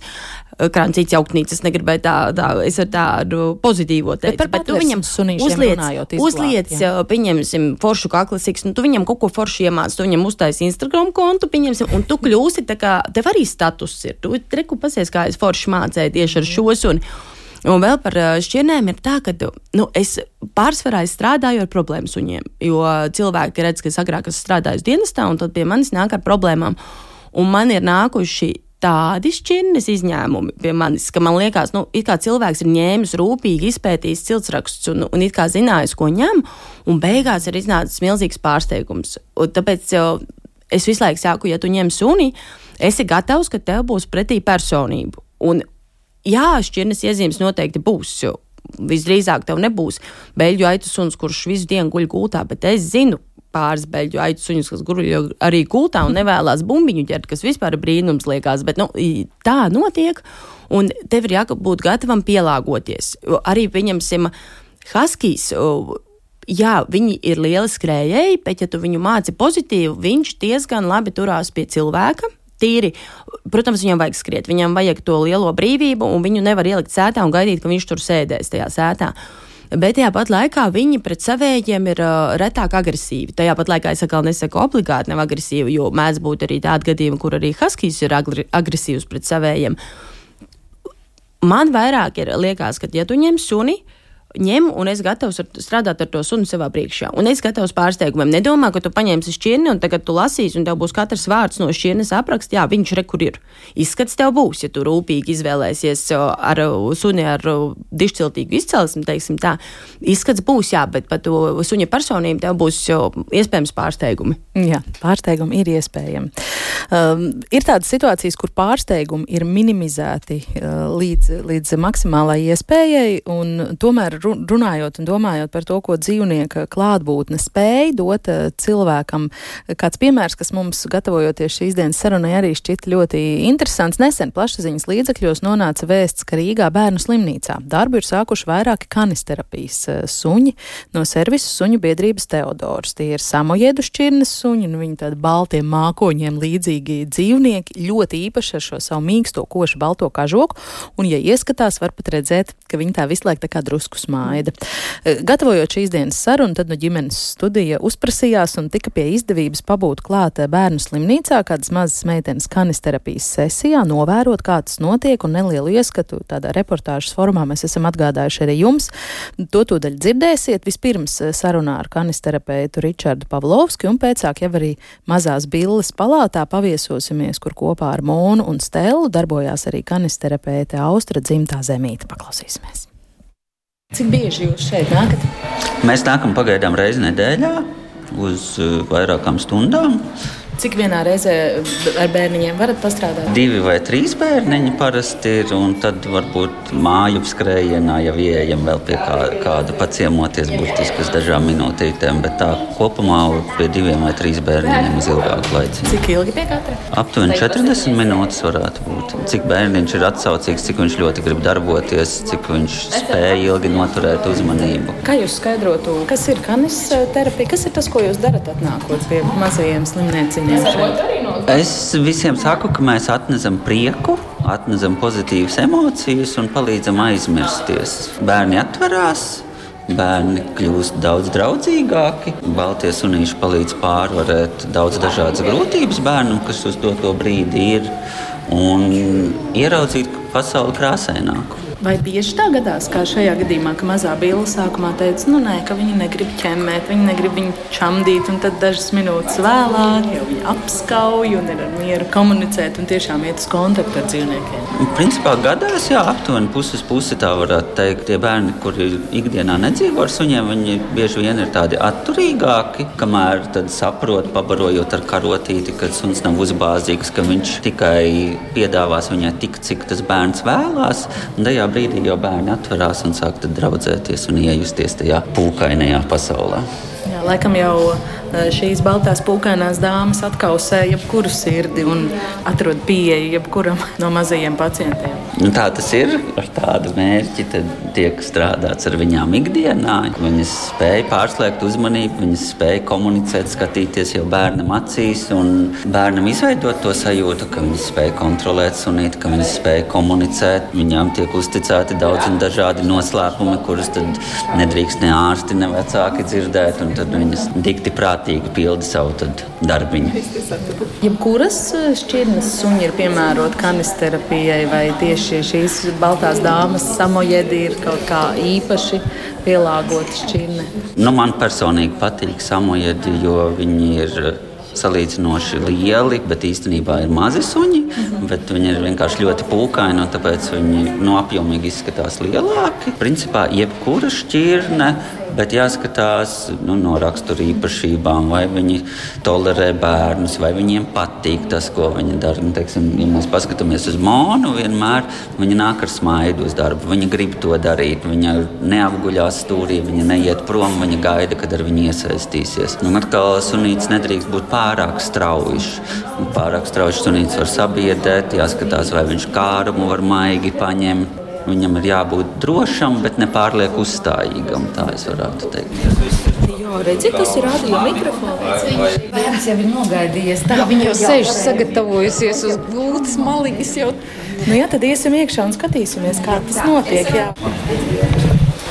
krāncīts jauktnīcas, negribēju tā, tā, es ar tādu pozitīvo teikt. Bet, bet tu viņam uzliec, uzliec pieņemsim, foršu kaklasiks, nu tu viņam kaut ko foršu iemāc, tu viņam uztaisi Instagram kontu, pieņemsim, un tu kļūsi tā kā, tev arī status ir. Tu reku pasies, kā es forši mācēju tieši ar šo suni. Un vēl par šķirnēm ir tā, ka nu, es pārsvarā es strādāju ar problēmu suņiem. Jo cilvēki redz, ka es agrāk esmu strādājis dienestā, un tad pie manis nāk ar problēmām. Un man ir nākuši tādi šķirnes izņēmumi pie manis, ka man liekas, nu, it kā cilvēks ir ņēmis rūpīgi, izpētījis ciltsrakstus un, un it kā zinājis, ko ņem, un beigās ir iznācis milzīgs pārsteigums. Un tāpēc jau es visu laiku saku, ja tu ņem suni, esi gatavs, ka tev būs pretī personību. Un, jā, šķirnes iezīmes noteikti būs. Visdrīzāk tev nebūs beļģu aitu suns, kurš visu dienu guļ gultā, bet es zinu, pāris beļģu aitu suņus, kas guļ arī gultā un nevēlas bumbiņu ķert, kas vispār brīnums liekas. Bet nu, tā notiek, un tev ir jābūt gatavam pielāgoties. Arī pieņemsim Haskijs. Jā, viņi ir lieli skrējēji, bet, ja tu viņu māci pozitīvi, viņš diezgan labi turās pie cilvēka. Tīri, protams, viņam vajag skriet, viņam vajag to lielo brīvību, un viņu nevar ielikt sētā un gaidīt, ka viņš tur sēdēs tajā sētā. Bet tajā pat laikā viņi pret savējiem ir uh, retāk agresīvi. Tajā pat laikā es atkal nesaku obligāti nav agresīvi, jo mēdz būt arī tādi gadījumi, kur arī Haskijs ir agresīvs pret savējiem. Man vairāk ir liekas, ka, ja tu ņem suni, uh, ņem, un es gatavs ar, strādāt ar to sunu savā priekšā. Un es gatavs pārsteigumiem. Nedomā, ka tu paņemsi šķirni, un tagad tu lasīsi, un tev būs katrs vārds no šķirnes apraksts. Jā, viņš re kur ir. Izskats tev būs, ja tu rūpīgi izvēlēsies ar suni ar dišciltīgu izcelsmi, teiksim tā. Izskats būs, jā, bet par to suņa personību tev būs iespējams pārsteigumi. Jā, pārsteigumi ir iespējami. Um, ir tādas situācijas, kur pārsteigumi ir minimizēti uh, līdz, līdz maksimālai iespējai, un tomēr runājot un domājot par to, ko dzīvnieka klātbūtne spēj dot eh, cilvēkam, kāds piemērs, kas mums gatavojoties šīs dienas sarunai arī šķita ļoti interesants. Nesen plašsaziņas līdzekļos nonāca vēsts, ka Rīgā bērnu slimnīcā darbu ir sākuši vairāki kanisterapijas eh, suņi no servisu suņu biedrības Teodors. Tie ir samojedu šķirnes suņi, un viņi tādi baltiem mākoņiem līdzīgi dzīvnieki, ļoti īpaši ar šo savu mīksto košu balto kažoku, un, ja ieskatās, var pat redzēt, ka viņi tā visu laiku tā kā drusku smaida. E, gatavojot šīs dienas sarunu, tad no ģimenes studija uzprasījās un tika pie izdevības pabūt klāt bērnu slimnīcā, kādas mazas meitenes kanisterapijas sesijā, novērot, kā tas notiek, un nelielu ieskatu tādā reportāžas formā mēs esam atgādājuši arī jums. To tūdaļ dzirdēsiet. Vispirms e, sarunā ar kanisterapeitu Ričardu Pavlovski, un pēcāk jau arī mazās billes palātā paviesosimies, kur kopā ar Monu un Stelu darbojās arī kanisterapeite Austra dzimtā zemīte. Paklausīsimies! Cik bieži jūs šeit nākat? Mēs nākam pagaidām reizi nedēļā uz uh, vairākām stundām. Cik vienā reizē ar bērniņiem varat pastrādāt? Divi vai trīs bērniņi parasti ir, un tad varbūt māju skrējienā jau ieejam vēl pie kā, kāda paciemoties burtiski uz dažām minūtītēm, bet tā kopumā pie diviem vai trīs bērniņiem uz ilgāku laiku. Cik ilgi pie katra? Aptuveni 40 minūtes varētu būt. Cik bērniņš ir atsaucīgs, cik viņš ļoti grib darboties, cik viņš spēja ilgi noturēt uzmanību. Kā jūs skaidrotu, kas ir kanis terapija? Kas ir tas, ko jūs darat atnākot pie mazajiem slimniecībiem? Es visiem saku, ka mēs atnesam prieku, atnesam pozitīvas emocijas un palīdzam aizmirsties. Bērni atverās, bērni kļūst daudz draudzīgāki. Baltie sunīši palīdz pārvarēt daudz dažādas grūtības bērnam, kas uz to, to brīdi ir, un ieraudzīt pasauli krāsaināku. Vai bieži tā gadās, kā šajā gadījumā, ka mazā bilde sākumā teica, nu nē, ka viņi negrib ķemmēt, viņi negrib viņu čamdīt, un tad dažas minūtes vēlāk jau viņi apskauj un ir ar mieru komunicēt un tiešām iet uz kontaktu ar dzīvniekiem? Principā gadās, jā, aptuveni puses pusi tā varētu teikt. Tie bērni, kuri ikdienā nedzīvo ar suņiem, viņi bieži vien ir tādi atturīgāki, kamēr tad saprot, pabarojot ar karotīti, ka suns nav uzbāzīgs, ka viņš tikai piedāvās viņai tik, cik tas bērns vēlās. Un tajā brīdī jau bērni atverās un sāk draudzēties un iejusties tajā pūkainajā pasaulē. Jā, laikam jau šīs baltās pūkainās dāmas atkausē jebkuru sirdi un atrod pieeju jebkuram no mazajiem pacientiem. Nu, tā tas ir. Ar tādu mērķi tiek strādāts ar viņām ikdienā. Viņas spēja pārslēgt uzmanību, viņas spēja komunicēt, skatīties jau bērnam acīs un bērnam izveidot to sajūtu, ka viņas spēja kontrolēt sunīti, ka viņas spēja komunicēt. Viņām tiek uzticēti daudz un dažādi noslēpumi, kurus nedrīkst ne ārsti, ne vecāki dzirdēt. Tad viņas dikti prātīgi prātīgi pilda savu darbiņu. Jebkuras eh, šķirnes suņi ir piemērota kanisterapijai, vai tieši šīs baltās dāmas samojedi ir kaut kā īpaši pielāgota šķirne? Nu, man personīgi patīk samojedi, jo viņi ir salīdzinoši lieli, bet īstenībā ir mazi suņi. Viņi ir vienkārši ļoti pūkaini, un tāpēc viņi no apjomīgi izskatās lielāki. Principā jebkura šķirne bet jāskatās nu, no rakstura īpašībām, vai viņi tolerē bērnus, vai viņiem patīk tas, ko viņi dara. Nu, teiksim, ja mēs paskatāmies uz Monu, vienmēr viņa nāk ar smaidu uz darbu. Viņa grib to darīt. Viņa neapguļās stūrī, viņa neiet prom, viņa gaida, kad ar viņu iesaistīsies. Un atkal sunīts nedrīkst būt pārāk strauji. Pārāk strauji sunīts var sabiedēt, jāskatās, vai viņš kārumu var maigi paņemt. Viņam ir jābūt drošam, bet ne pārlieku uzstājīgam. Tā es varētu teikt. Jā, redziet, tas ir radio mikrofons. Bērns jau ir nogaidījies. Tā viņa jau sēž sagatavojusies uz gultas maliņas. Jau. Nu, jā, tad iesim iekšā un skatīsimies, kā tas notiek. Jā.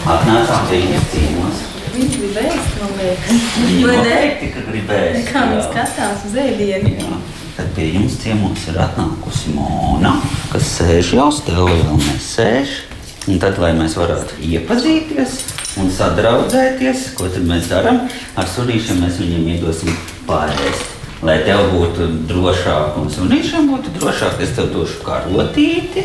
Atnāc trīs cīnos. Viņš gribēs, man liekas. Viņa noteikti, ka gribēs. Kā viņš skatās uz ēdienu. Tad pie jums ciemos ir atnākusi Mona, kas sēž jau stāvā, vēl nesēž. Un tad, lai mēs varētu iepazīties un sadraudzēties, ko mēs darām ar sunīšiem, mēs viņiem iedosim pārēst. Lai tev būtu drošāk un sunīšiem būtu drošāk, es tev došu karotīti.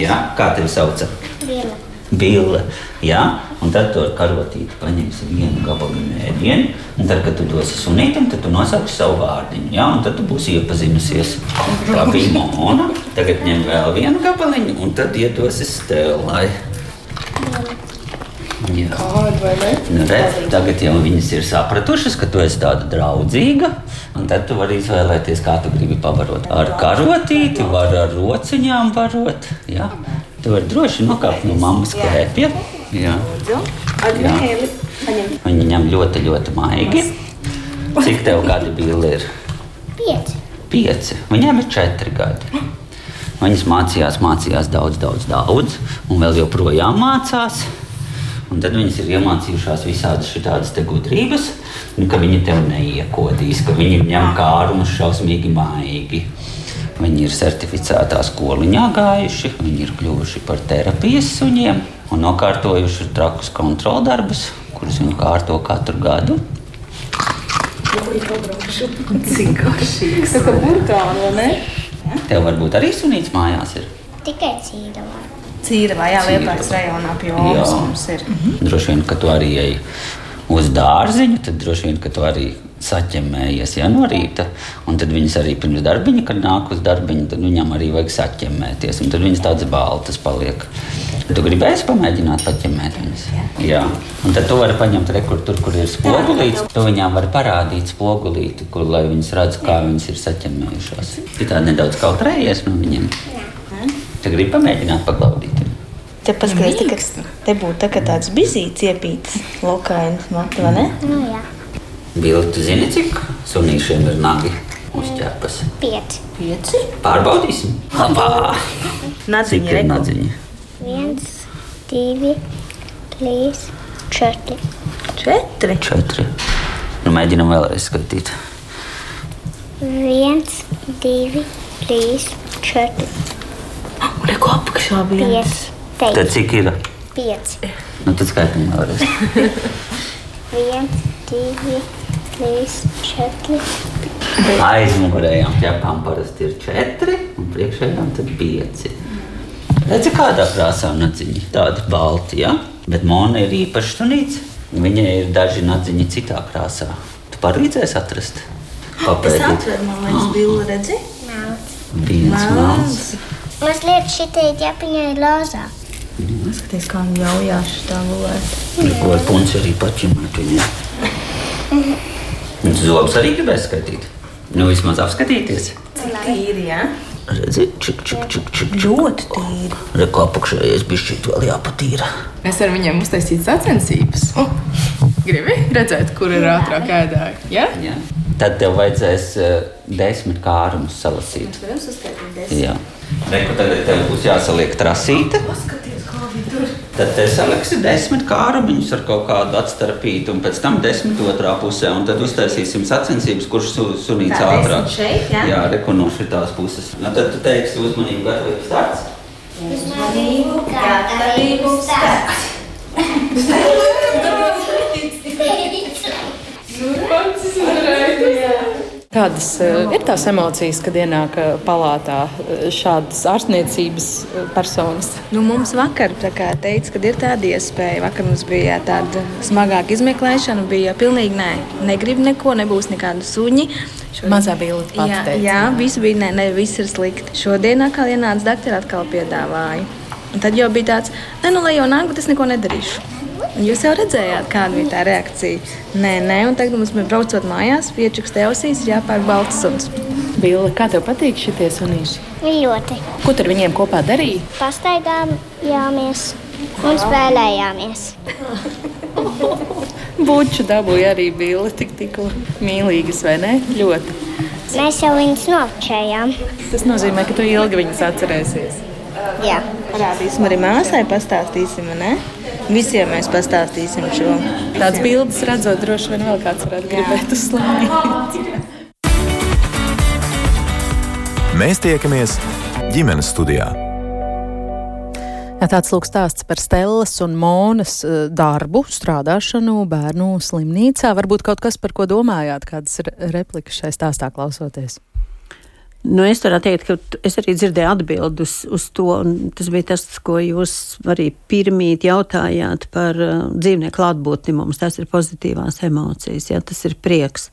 Jā, kā tevi sauc? Viela. Bille. Ja? Un tad to karotīti paņemsim vienu gabalu mēdienu. Un tad, kad tu dosi sunītam, tad tu nosauksi savu vārdiņu. Ja? Un tad tu būsi iepazinusies. Tā bija Mona. Tagad ņem vēl vienu gabaliņu un tad iedosi Stēlai. Jā. Ne? Nu, redz, tagad jau viņas ir sapratušas, ka tu esi tāda draudzīga. Tad tu vari izvēlēties, kā tu gribi pabarot. Ar karotīti, var ar rociņām barot. Ja? Tu vari droši nokāpt no mammas klēpja. Jā. Jā. Viņi ņem ļoti, ļoti maigi. Cik tev gadi bija? Ir? Pieci. Pieci. Viņiem ir četri gadi. Viņas mācījās, mācījās daudz, daudz, daudz, un vēl joprojām mācās. Un tad viņas ir iemācījušās visādas šādas gudrības, nu, ka viņi tev neiekodīs, ka viņi ņem kārumus šausmīgi maigi. Viņi ir certificētā skoliņā gājuši, viņi ir kļuvuši par terapijas suņiem un nokārtojuši trakus kontroldarbus, kurus viņi kārto katru gadu. Cik garšīgs. Tā kā burkāni, vai ne? Tev varbūt arī sunīts mājās ir. Tikai cīdavā. Cīra vai jā, liepājas rajonā pie Omas mums ir. Droši vien, ka tu arī ej uz dārziņu, tad droši vien, ka tu arī saķemējies ja, no rīta. Un tad viņas arī pirms darbiņa, kad nāk uz darbiņu, tad viņam arī vajag saķemēties. Un tad viņas tādas baltas paliek. Tu gribēji pamēģināt paķemēt viņas? Jā. Un tad tu vari paņemt rekur, tur, kur ir spogulīts. Tu viņām vari parādīt spogulīti, kur, lai viņas redz, kā viņas ir saķemējušās. Tu tā nedaudz kautrējies no viņiem. Tu gribi pamēģināt paglaudīt. Te paskaties, ka te būtu tā, tāds bizīts iepīts lokainas matu, vai ne? Nu jā. Bildi, tu zini, cik sunīšiem ir nagi uz ķepas? Pieci. Pieci. Pārbaudīsim. Labā! Cik Nadziņa ir reko. nadziņa? Viens, divi, trīs, četri. Četri. Četri. Nu, mēģinam vēlreiz skaitīt. Viens, divi, trīs, četri. Reko apakšā viens. Pieci. Tad cik ir? pieci. Nu, tad skaitam vēlreiz. Viens, divi, trīs, četri. Aizmugurējām ķepām parasti ir četri, un priekšējām tad pieci. Redzi, kādā krāsā nadziņi? Tādi balti, ja? Bet Mona ir īpašs sunīts. Viņai ir daži nadziņi citā krāsā. Tu palīdzēsi atrast? Es Papētīt. atveru, man liekas, bildi redzi. Melns. Viens melns. Mazliet šitai ķepiņai ir lāzā. Skaties, kā viņi jaujās šitā gulēt. Ko ar punci arī pačimēt viņai. Viņš zobus arī gribēs skatīt. Nu, vismaz apskatīties. Tīri, jā? Redzi, čik, čik, čik, čik, čik. Ļoti tīri. Reko apakšējais bišķīt vēl jāpatīra. Mēs varam viņiem uztaisīt sacensības. Oh, gribi redzēt, kur ir ātrāk ēdāji? Ja? Jā. Tad tev vajadzēs uh, desmit kārumus salasīt. Varam saskaitīt desmit. Jā. Reku tagad tev būs jāsaliek trasīte. Tur. Tad te saliksi desmit kārumiņus ar kaut kādu atstarpītu, un pēc tam desmit otrā pusē. Un tad uztaisīsim sacensības, kurš su, sunīts Tā, ātrāk. šeit, jā? Jā, reku no šitās puses. Nu, tad tu teiksi uzmanību, gatavību starts. Uzmanību, gatavību, starts. Kādas uh, ir tās emocijas, kad ienāk uh, palātā uh, šādas ārstniecības personas? Nu, mums vakar teica, ka ir tāda iespēja. Vakar mums bija tāda smagāka izmeklēšana. Bija pilnīgi nē, negribu neko, nebūs nekādu suņi. Šodien... Mazā bija līnija. Jā, teica, jā, viss bija, ne, ne, viss ir slikti. Šodien atkal ienāca doktora, atkal piedāvāja. Un tad jau bija tāds, nu, lai jau nāk, bet es neko nedarīšu. Un jūs jau redzējāt, kāda bija tā reakcija. Nē, nē, un tagad mums ir braucot mājās, piečukstē ausīs, ir jāpērk balts suns. Bīla, kā tev patīk šie sunīši? Ļoti. Ko tur viņiem kopā darīja? Pastaigājāmies un spēlējāmies. Buču dabūja arī bildi, tik tikko mīlīgas, vai ne? Ļoti. Mēs jau viņus novčējām. Tas nozīmē, ka tu ilgi viņus atcerēsies. Jā. Parādīsim arī māsai, pastāstīsim, ne? Visiem mēs pastāstīsim šo. Tādas bildes redzot, droši vien vēl kāds varētu gribēt uzslavēt. Mēs tiekamies ģimenes studijā. Jā, tāds lūk stāsts par Stellas un Monas eh, darbu, strādāšanu bērnu slimnīcā. Varbūt kaut kas, par ko domājāt, kādas ir replikas šai stāstā klausoties? Nu, es varu teikt, ka es arī dzirdēju atbildus uz to. Tas bija tas, ko jūs arī pirmīt jautājāt par uh, dzīvnieku klātbūtni mums. Tas ir pozitīvās emocijas, jā, tas ir prieks.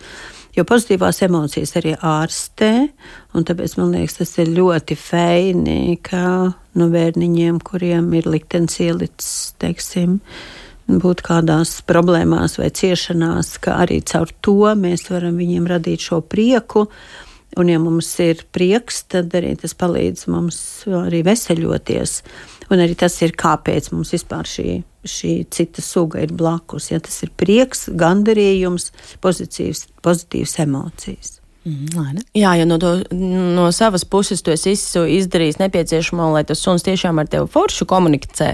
Jo pozitīvās emocijas arī ārstē, un tāpēc man liekas, tas ir ļoti feini, ka nu, bērniņiem, kuriem ir liktenis ielicis, teiksim, būt kādās problēmās vai ciešanās, ka arī caur to mēs varam viņiem radīt šo prieku. Un, ja mums ir prieks, tad arī tas palīdz mums arī veseļoties. Un arī tas ir, kāpēc mums vispār šī, šī cita suga ir blakus. Ja tas ir prieks, gandarījums, pozitīvs, pozitīvs emocijas. Mm, Jā, ja no, to, no savas puses tu esi izdarījis nepieciešamo, lai tas suns tiešām ar tevi foršu komunicē.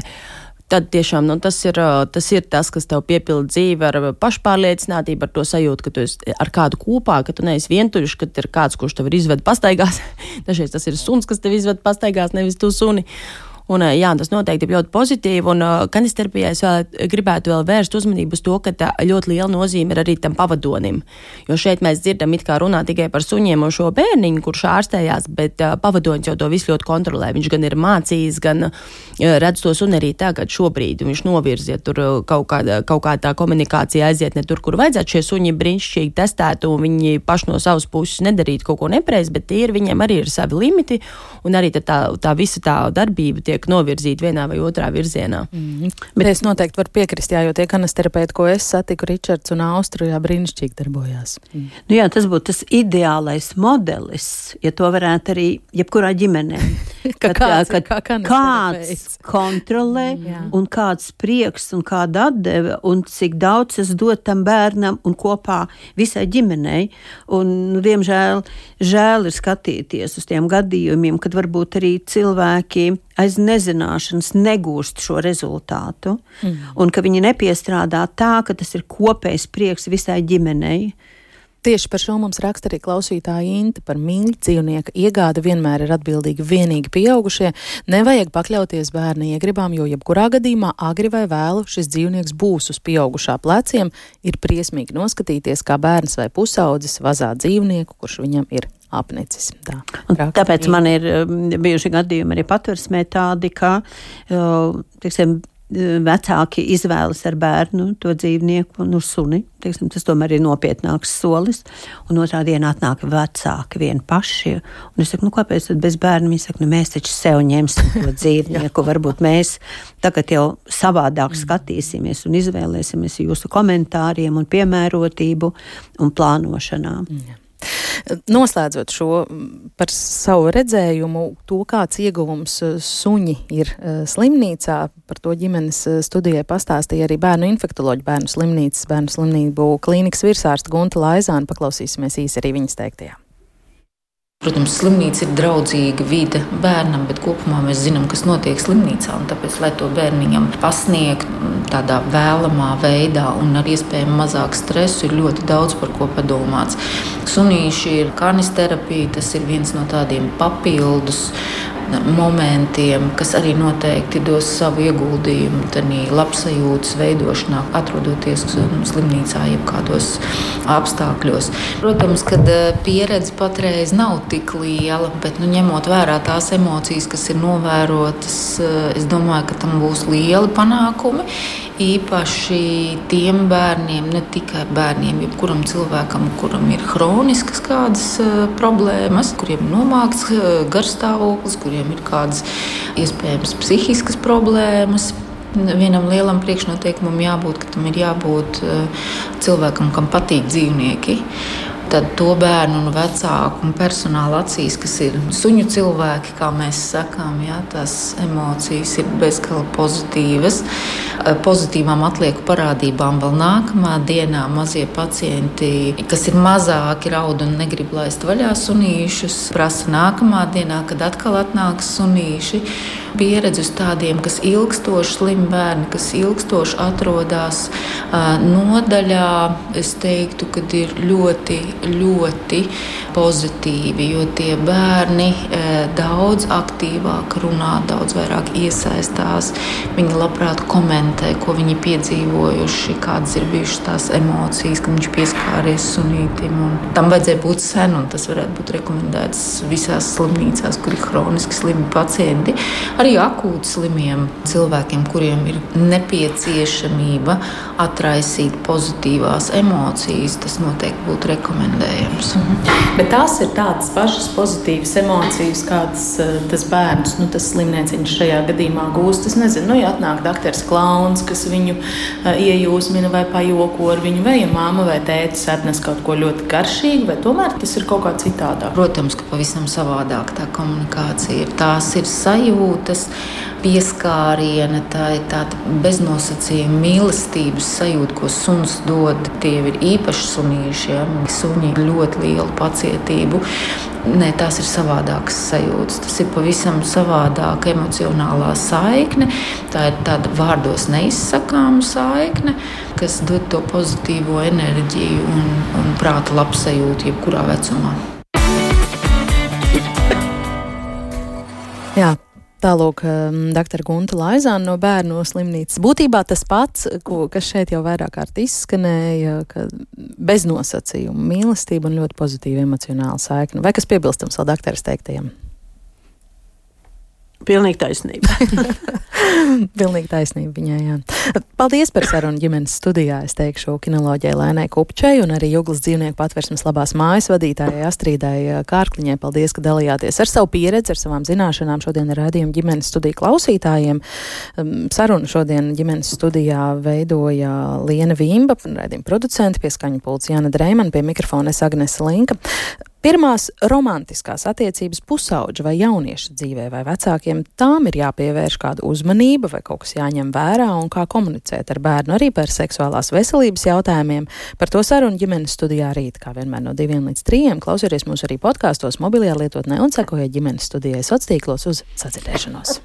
Uh, tad tiešām nu, tas, ir, tas ir tas, kas tev piepilda dzīvi ar pašpārliecinātību, ar to sajūtu, ka tu esi ar kādu kopā, ka tu neesi vientuļš, ka ir kāds, kurš tev ir izvedis pastaigās. Dažreiz tas ir suns, kas tev izved pastaigās, nevis tu suni. Un, jā, tas noteikti ir ļoti pozitīvi. Un kanisterapijā es vēl gribētu vēl vērst uzmanību uz to, ka ļoti liela nozīme ir arī tam pavadonim. Jo šeit mēs dzirdam, it kā runā tikai par suņiem un šo bērniņu, kurš ārstējās, bet pavadonis jau to visu ļoti kontrolē. Viņš gan ir mācījis, gan redz to suni arī tagad, šobrīd. Viņš novirz, ja tur kaut kāda, kaut kāda tā komunikācija aiziet ne tur, kur vajadzētu. Šie suņi brīnišķīgi testētu un viņi paši no savas puses nedarītu kaut ko nepareizi, bet tie ir, viņiem arī ir savi limiti un arī tā, tā visa tā darbība tiek tiek novirzīti vienā vai otrā virzienā. Mm. Bet es noteikti varu piekrist, jā, jo tie kanasterapeiti, ko es satiku, Ričards un Austrijā, brīnišķīgi darbojās. Mm. Nu jā, tas būtu tas ideālais modelis, ja to varētu arī jebkurā ģimenē. ka kāds, kad, kā kāds kontrolē jā. un kāds prieks un kāda atdeve un cik daudz es dotu tam bērnam un kopā visai ģimenei. Un, nu, diemžēl žēl ir skatīties uz tiem gadījumiem, kad varbūt arī cilvēki aiz nezināšanas negūst šo rezultātu, mm. un ka viņi nepiestrādā tā, ka tas ir kopējs prieks visai ģimenei. Tieši par šo mums raksta arī klausītāja Inta par mīļu dzīvnieku iegādi vienmēr ir atbildīgi vienīgi pieaugušie. Nevajag pakļauties bērna iegribām, jo jebkurā gadījumā agri vai vēlu šis dzīvnieks būs uz pieaugušā pleciem. Ir briesmīgi noskatīties, kā bērns vai pusaudzis vazā dzīvnieku, kurš viņam ir apnicis. Tā, tāpēc man ir um, bijuši gadījumi arī patversmē tādi, ka, uh, teiksim, vecāki izvēlas ar bērnu to dzīvnieku, nu, suni. Teiksim, tas tomēr ir nopietnāks solis. Un otrā dienā atnāk vecāki vieni paši. Un es saku, nu, kāpēc tad bez bērna? Viņi saka, nu, mēs taču sev ņemsim to dzīvnieku. Varbūt mēs tagad jau savādāk mm. skatīsimies un izvēlēsimies jūsu komentāriem un piemērotību un plānošanām. Mm. Noslēdzot šo par savu redzējumu, to kāds ieguvums eh, suņi ir eh, slimnīcā, par to ģimenes eh, studijai pastāstīja arī bērnu infektoloģi bērnu slimnīcas, bērnu slimnību klīnikas virsārsta Gunta Laizāna. Paklausīsimies īsi arī viņas teiktajā. Protams, slimnīca ir draudzīga vide bērnam, bet kopumā mēs zinām, kas notiek slimnīcā. Tāpēc, lai to bērniņam pasniegtu mm, tādā vēlamā veidā un ar iespējami mazāk stresu, ir ļoti daudz par ko padomāts. Sunīši ir karnisterapija, tas ir viens no tādiem papildus momentiem, kas arī noteikti dos savu ieguldījumu labsajūtas veidošanā, atrodoties slimnīcā, jebkādos apstākļos. Protams, ka pieredze patreiz nav tik liela, bet nu, ņemot vērā tās emocijas, kas ir novērotas, es domāju, ka tam būs lieli panākumi īpaši tiem bērniem, ne tikai bērniem, jebkuram cilvēkam, kuram ir hroniskas kādas uh, problēmas, kuriem ir nomākts uh, garstāvoklis, kuriem ir kādas iespējams psihiskas problēmas. Vienam lielam priekšnoteikumam jābūt, ka tam ir jābūt uh, cilvēkam, kam patīk dzīvnieki tad to bērnu un vecāku un personāla acīs, kas ir suņu cilvēki, kā mēs sakām, jā, tās emocijas ir bezgalīgi pozitīvas. Pozitīvām atlieku parādībām vēl nākamā dienā mazie pacienti, kas ir mazāki, raud un negrib laist vaļā sunīšus, prasa nākamā dienā, kad atkal atnāks sunīši pieredzi uz tādiem, kas ilgstoši slimi bērni, kas ilgstoši atrodas nodaļā, es teiktu, ka ir ļoti, ļoti pozitīvi, jo tie bērni daudz aktīvāk runā, daudz vairāk iesaistās. Viņi labprāt komentē, ko viņi piedzīvojuši, kādas ir bijušas tās emocijas, kad viņš pieskāries sunītim. Tam vajadzēja būt sen, un tas varētu būt rekomendēts visās slimnīcās, kur ir hroniski slimi pacienti arī akūti slimiem cilvēkiem, kuriem ir nepieciešamība atraisīt pozitīvās emocijas, tas noteikti būtu rekomendējams. Mhm. Bet tās ir tādas pašas pozitīvas emocijas, kādas uh, tas bērns, nu, tas slimnieciņš šajā gadījumā gūst. Es nezinu, nu, ja atnāk doktors Klauns, kas viņu uh, iejūsmina vai pajoko ar viņu, vai ja māma vai tētis atnes kaut ko ļoti garšīgu, vai tomēr tas ir kaut kā citādāk. Protams, ka pavisam savādāk tā komunikācija ir. Tās ir sajūta sajūtas, pieskāriena, tā ir tāda beznosacījuma mīlestības sajūta, ko suns dod. Tie ir īpaši sunīši, ja suņi ļoti lielu pacietību. Nē, tās ir savādākas sajūtas. Tas ir pavisam savādāka emocionālā saikne. Tā ir tāda vārdos neizsakāma saikne, kas dod to pozitīvo enerģiju un, un prāta labsajūtu jebkurā vecumā. Jā, Tālāk, um, dr. Gunta Laizāna no bērnu slimnīcas. Būtībā tas pats, ko, kas šeit jau vairāk kārt izskanēja, ka bez nosacījuma mīlestība un ļoti pozitīva emocionāla saikne. Vai kas piebilstams vēl doktoras teiktajam? Pilnīgi taisnība. Pilnīgi taisnība viņai. Jā. Paldies par sarunu ģimenes studijā. Es teikšu kinoloģijai Lēnai Kupčai un arī Juglas dzīvnieku patversmes labās mājas vadītājai Astrīdai Kārkliņai. Paldies, ka dalījāties ar savu pieredzi, ar savām zināšanām šodien rādījumu ģimenes studiju klausītājiem. Sarunu šodien ģimenes studijā veidoja Liena Vīmba, rādījuma producenti, pieskaņu pults Jana Dreimana, pie mikrofona es Agnese Linka. Pirmās romantiskās attiecības pusauģa vai jaunieša dzīvē vai vecākiem tām ir jāpievērš kāda uzmanība vai kaut kas jāņem vērā un kā komunicēt ar bērnu arī par seksuālās veselības jautājumiem. Par to sarunu ģimenes studijā rīt, kā vienmēr no diviem līdz trījiem. Klausieties mūs arī podkāstos, mobilajā lietotnē un sekojiet ģimenes studijai sociālos tīklos uz sadzirdēšanos.